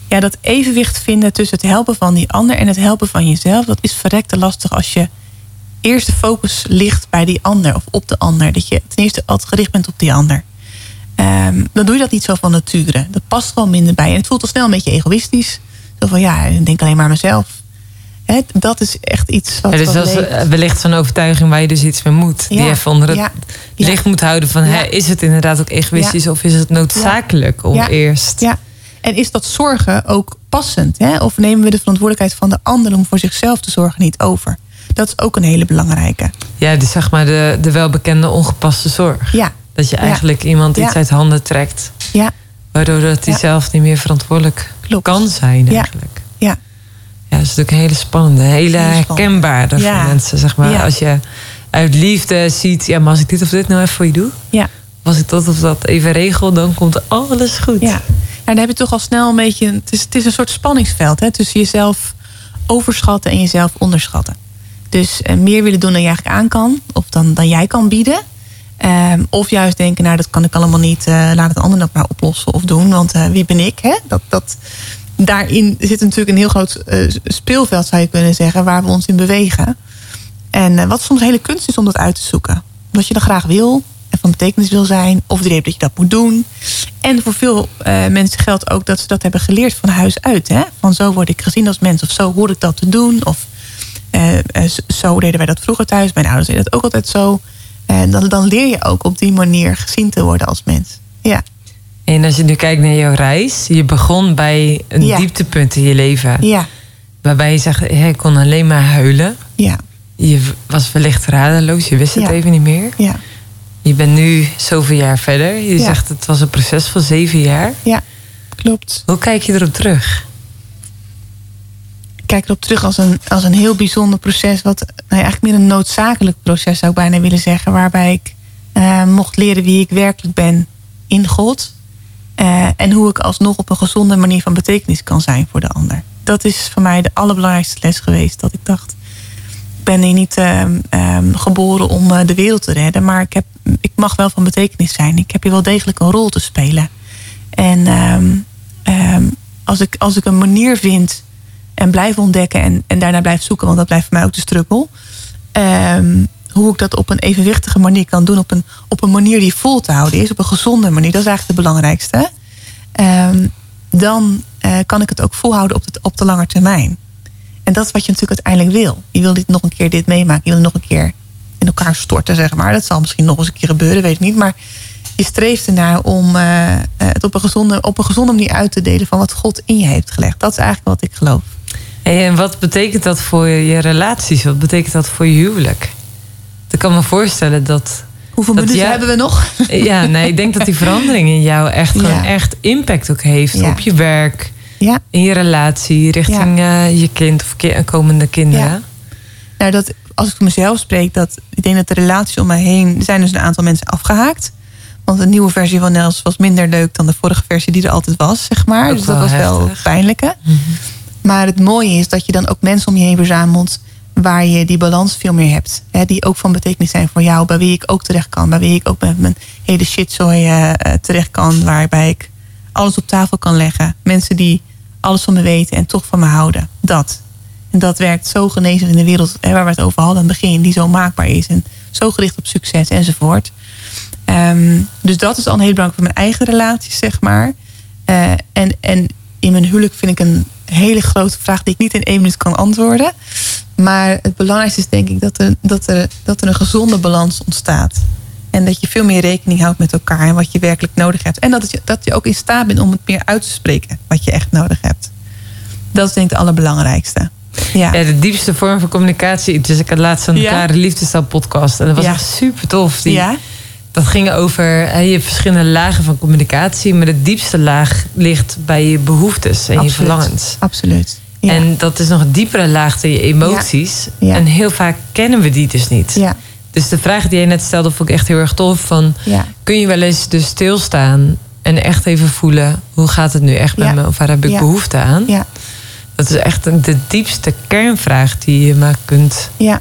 ja, dat evenwicht vinden tussen het helpen van die ander en het helpen van jezelf. Dat is verrekte lastig als je eerst de focus ligt bij die ander of op de ander. Dat je ten eerste altijd gericht bent op die ander. Ehm, dan doe je dat niet zo van nature. Dat past wel minder bij. En het voelt al snel een beetje egoïstisch. Zo van ja, ik denk alleen maar aan mezelf. Dat is echt iets wat. Ja, dus dat is eh, wellicht zo'n overtuiging waar je dus iets mee moet. Die even onder het ja, licht moet houden van... Hè, is het inderdaad ook egoïstisch of is het noodzakelijk om Ja. eerst... Ja. En is dat zorgen ook passend? Hè? Of nemen we de verantwoordelijkheid van de ander om voor zichzelf te zorgen niet over? Dat is ook een hele belangrijke. Ja, dus zeg maar de, de welbekende ongepaste zorg. Ja, Dat je Ja. eigenlijk iemand iets Ja. uit handen trekt... ja, waardoor dat hij Ja. zelf niet meer verantwoordelijk Klopt. kan zijn eigenlijk. ja, Ja, dat is natuurlijk een hele spannende, hele Ja. voor mensen. Zeg maar. Als je uit liefde ziet, ja, maar als ik dit of dit nou even voor je doe, ja, als ik dat of dat even regel, dan komt alles goed. ja. Dan heb je toch al snel een beetje. Het is, het is een soort spanningsveld hè, tussen jezelf overschatten en jezelf onderschatten. Dus eh, meer willen doen dan je eigenlijk aan kan, of dan, dan jij kan bieden. Ehm, of juist denken, nou dat kan ik allemaal niet, eh, laat het ander dat maar oplossen of doen, want eh, wie ben ik? Hè? Dat, dat, daarin zit natuurlijk een heel groot speelveld, zou je kunnen zeggen, waar we ons in bewegen. En wat soms hele kunst is om dat uit te zoeken. Omdat je dat graag wil en van betekenis wil zijn, of de reden dat je dat moet doen. En voor veel eh, mensen geldt ook dat ze dat hebben geleerd van huis uit. Hè? Van zo word ik gezien als mens, of zo hoor ik dat te doen. Of eh, eh, zo deden wij dat vroeger thuis. Mijn ouders deden dat ook altijd zo. En dan, dan leer je ook op die manier gezien te worden als mens. Ja, En als je nu kijkt naar jouw reis, je begon bij een Ja. dieptepunt in je leven. ja, Waarbij je zegt, ik kon alleen maar huilen. ja, Je was wellicht radeloos, je wist het Ja. even niet meer. ja, Je bent nu zoveel jaar verder. Je Ja. zegt het was een proces van zeven jaar. ja, klopt. Hoe kijk je erop terug? Ik kijk erop terug als een, als een heel bijzonder proces. Wat nou ja, eigenlijk meer een noodzakelijk proces zou ik bijna willen zeggen. Waarbij ik eh, mocht leren wie ik werkelijk ben in God. Eh, en hoe ik alsnog op een gezonde manier van betekenis kan zijn voor de ander. Dat is voor mij de allerbelangrijkste les geweest. Dat ik dacht, ben hier niet ehm, ehm, geboren om eh, de wereld te redden. Maar ik, heb, ik mag wel van betekenis zijn. Ik heb hier wel degelijk een rol te spelen. En ehm, als, ik, als ik een manier vind en blijf ontdekken en, en daarna blijf zoeken, want dat blijft voor mij ook de struggle. Hoe ik dat op een evenwichtige manier kan doen, op een, op een manier die vol te houden is, op een gezonde manier, dat is eigenlijk het belangrijkste. Dan eh, kan ik het ook volhouden op de, op de lange termijn. En dat is wat je natuurlijk uiteindelijk wil. Je wil dit nog een keer dit meemaken, je wil nog een keer in elkaar storten, zeg maar. Dat zal misschien nog eens een keer gebeuren, weet ik niet. Maar je streeft ernaar om eh, eh, het op een, gezonde, op een gezonde manier uit te delen van wat God in je heeft gelegd. Dat is eigenlijk wat ik geloof. Hey, en wat betekent dat voor je relaties? Wat betekent dat voor je huwelijk? Ik kan me voorstellen dat. Hoeveel Dat minuten hebben we nog? Ja, nee, ik denk dat die verandering in jou echt gewoon echt impact ook heeft Ja. op je werk, Ja, in je relatie, richting eh, je kind of ki- komende kinderen. Ja. nou dat, als ik mezelf spreek, dat ik denk dat de relaties om mij heen er zijn dus een aantal mensen afgehaakt. Want de nieuwe versie van Nels was minder leuk dan de vorige versie die er altijd was, zeg maar. Ook dus dat was wel pijnlijke. Maar het mooie is dat je dan ook mensen om je heen verzamelt waar je die balans veel meer hebt. Hè, die ook van betekenis zijn voor jou, bij wie ik ook terecht kan. Bij wie ik ook met mijn hele shitzooi eh, terecht kan. Waarbij ik alles op tafel kan leggen. Mensen die alles van me weten en toch van me houden. Dat. En dat werkt zo genezend in de wereld waar we het over hadden aan het begin. Die zo maakbaar is en zo gericht op succes enzovoort. Ehm, dus dat is al een heel belangrijk voor mijn eigen relaties, zeg maar. Eh, en, en in mijn huwelijk vind ik een hele grote vraag die ik niet in één minuut kan antwoorden. Maar het belangrijkste is denk ik dat er, dat er, dat er een gezonde balans ontstaat. En dat je veel meer rekening houdt met elkaar en wat je werkelijk nodig hebt. En dat je, dat je ook in staat bent om het meer uit te spreken wat je echt nodig hebt. Dat is denk ik het allerbelangrijkste. Ja. Ja, de diepste vorm van communicatie. Dus ik had laatst een Ja. klare liefdesstijl podcast. En dat was Ja. echt super tof. Die, ja? Dat ging over, je hebt verschillende lagen van communicatie. Maar de diepste laag ligt bij je behoeftes en je verlangens. Absoluut. Ja. En dat is nog een diepere laag dan je emoties. En heel vaak kennen we die dus niet. ja, Dus de vraag die jij net stelde vond ik echt heel erg tof. Van, ja, kun je wel eens dus stilstaan en echt even voelen... hoe gaat het nu echt met Ja. me of waar heb ik Ja. behoefte aan? ja, Dat is echt de diepste kernvraag die je maar kunt ja.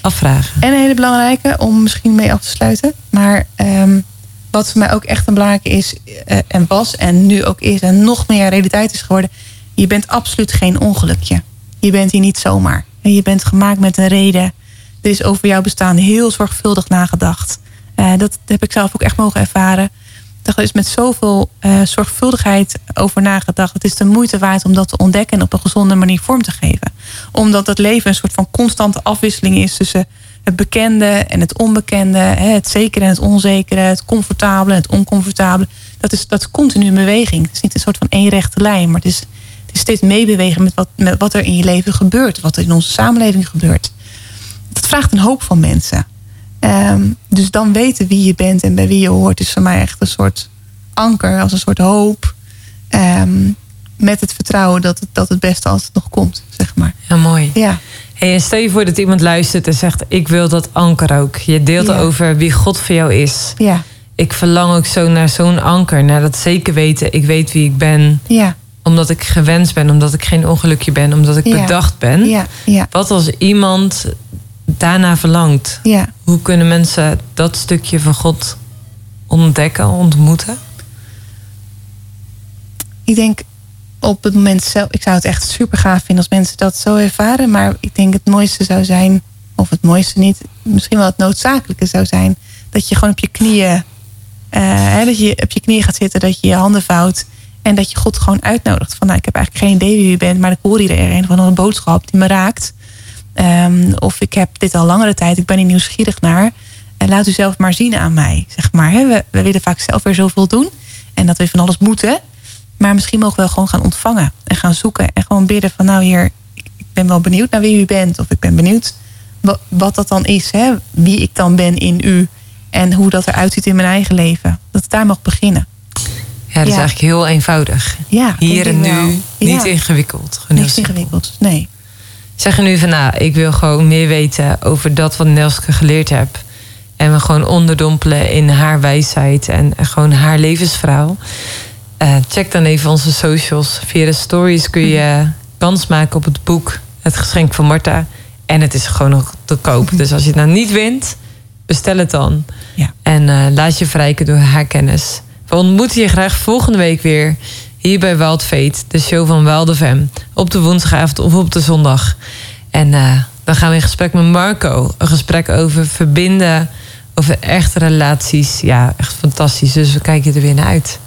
afvragen. En een hele belangrijke, om misschien mee af te sluiten. Maar ehm, wat voor mij ook echt een belangrijke is, eh, en was, en nu ook is, en nog meer realiteit is geworden. Je bent absoluut geen ongelukje. Je bent hier niet zomaar. En je bent gemaakt met een reden. Er is over jouw bestaan heel zorgvuldig nagedacht. Eh, dat heb ik zelf ook echt mogen ervaren. Er is met zoveel eh, zorgvuldigheid over nagedacht. Het is de moeite waard om dat te ontdekken en op een gezonde manier vorm te geven. Omdat het leven een soort van constante afwisseling is tussen het bekende en het onbekende, het zekere en het onzekere, het comfortabele en het oncomfortabele. Dat is, dat is beweging. Het is niet een soort van één rechte lijn, maar het is, het is steeds meebewegen met wat, met wat er in je leven gebeurt, wat er in onze samenleving gebeurt. Dat vraagt een hoop van mensen. Ehm, dus dan weten wie je bent en bij wie je hoort, is voor mij echt een soort anker, als een soort hoop. Ehm, met het vertrouwen dat het, dat het beste altijd nog komt, zeg maar. Ja, mooi. Ja, Hey, en stel je voor dat iemand luistert en zegt... ik wil dat anker ook. Je deelt Ja. over wie God voor jou is. ja, Ik verlang ook zo naar zo'n anker. Naar dat zeker weten. Ik weet wie ik ben. ja, Omdat ik gewenst ben. Omdat ik geen ongelukje ben. Omdat ik Ja. bedacht ben. ja, ja, Wat als iemand daarna verlangt? ja. Hoe kunnen mensen dat stukje van God ontdekken, ontmoeten? Ik denk op het moment zelf, ik zou het echt super gaaf vinden als mensen dat zo ervaren. Maar ik denk het mooiste zou zijn, of het mooiste niet, misschien wel het noodzakelijke zou zijn, dat je gewoon op je knieën, eh, hè, dat je op je knieën gaat zitten, dat je je handen vouwt. En dat je God gewoon uitnodigt. Van nou, ik heb eigenlijk geen idee wie u bent, maar ik hoor hier er een van een boodschap die me raakt. Ehm, of ik heb dit al langere tijd, ik ben hier nieuwsgierig naar. En laat u zelf maar zien aan mij. Zeg maar, hè. We, we willen vaak zelf weer zoveel doen. En dat we van alles moeten. Maar misschien mogen we wel gewoon gaan ontvangen. En gaan zoeken. En gewoon bidden van nou hier, ik ben wel benieuwd naar wie u bent. Of ik ben benieuwd wat, wat dat dan is. Hè? Wie ik dan ben in u. En hoe dat eruit ziet in mijn eigen leven. Dat het daar mag beginnen. Ja, dat is eigenlijk heel eenvoudig. Ja, Hier en nu, wel. niet ingewikkeld. Niks simpel. ingewikkeld. Nee. Zeg je nu van, nou, ik wil gewoon meer weten over dat wat Nelske geleerd heb. En me gewoon onderdompelen in haar wijsheid en, en gewoon haar levensverhaal. Eh, check dan even onze socials. Via de stories kun je kans maken op het boek Het Geschenk van Marta. En het is gewoon nog te koop. Dus als je het nou niet wint, bestel het dan. Ja. En eh, laat je verrijken door haar kennis. We ontmoeten je graag volgende week weer hier bij Wild Fate, de show van Wild. Op de woensdagavond of op de zondag. En eh, dan gaan we in gesprek met Marco. Een gesprek over verbinden, over echte relaties. Ja, echt fantastisch. Dus we kijken er weer naar uit.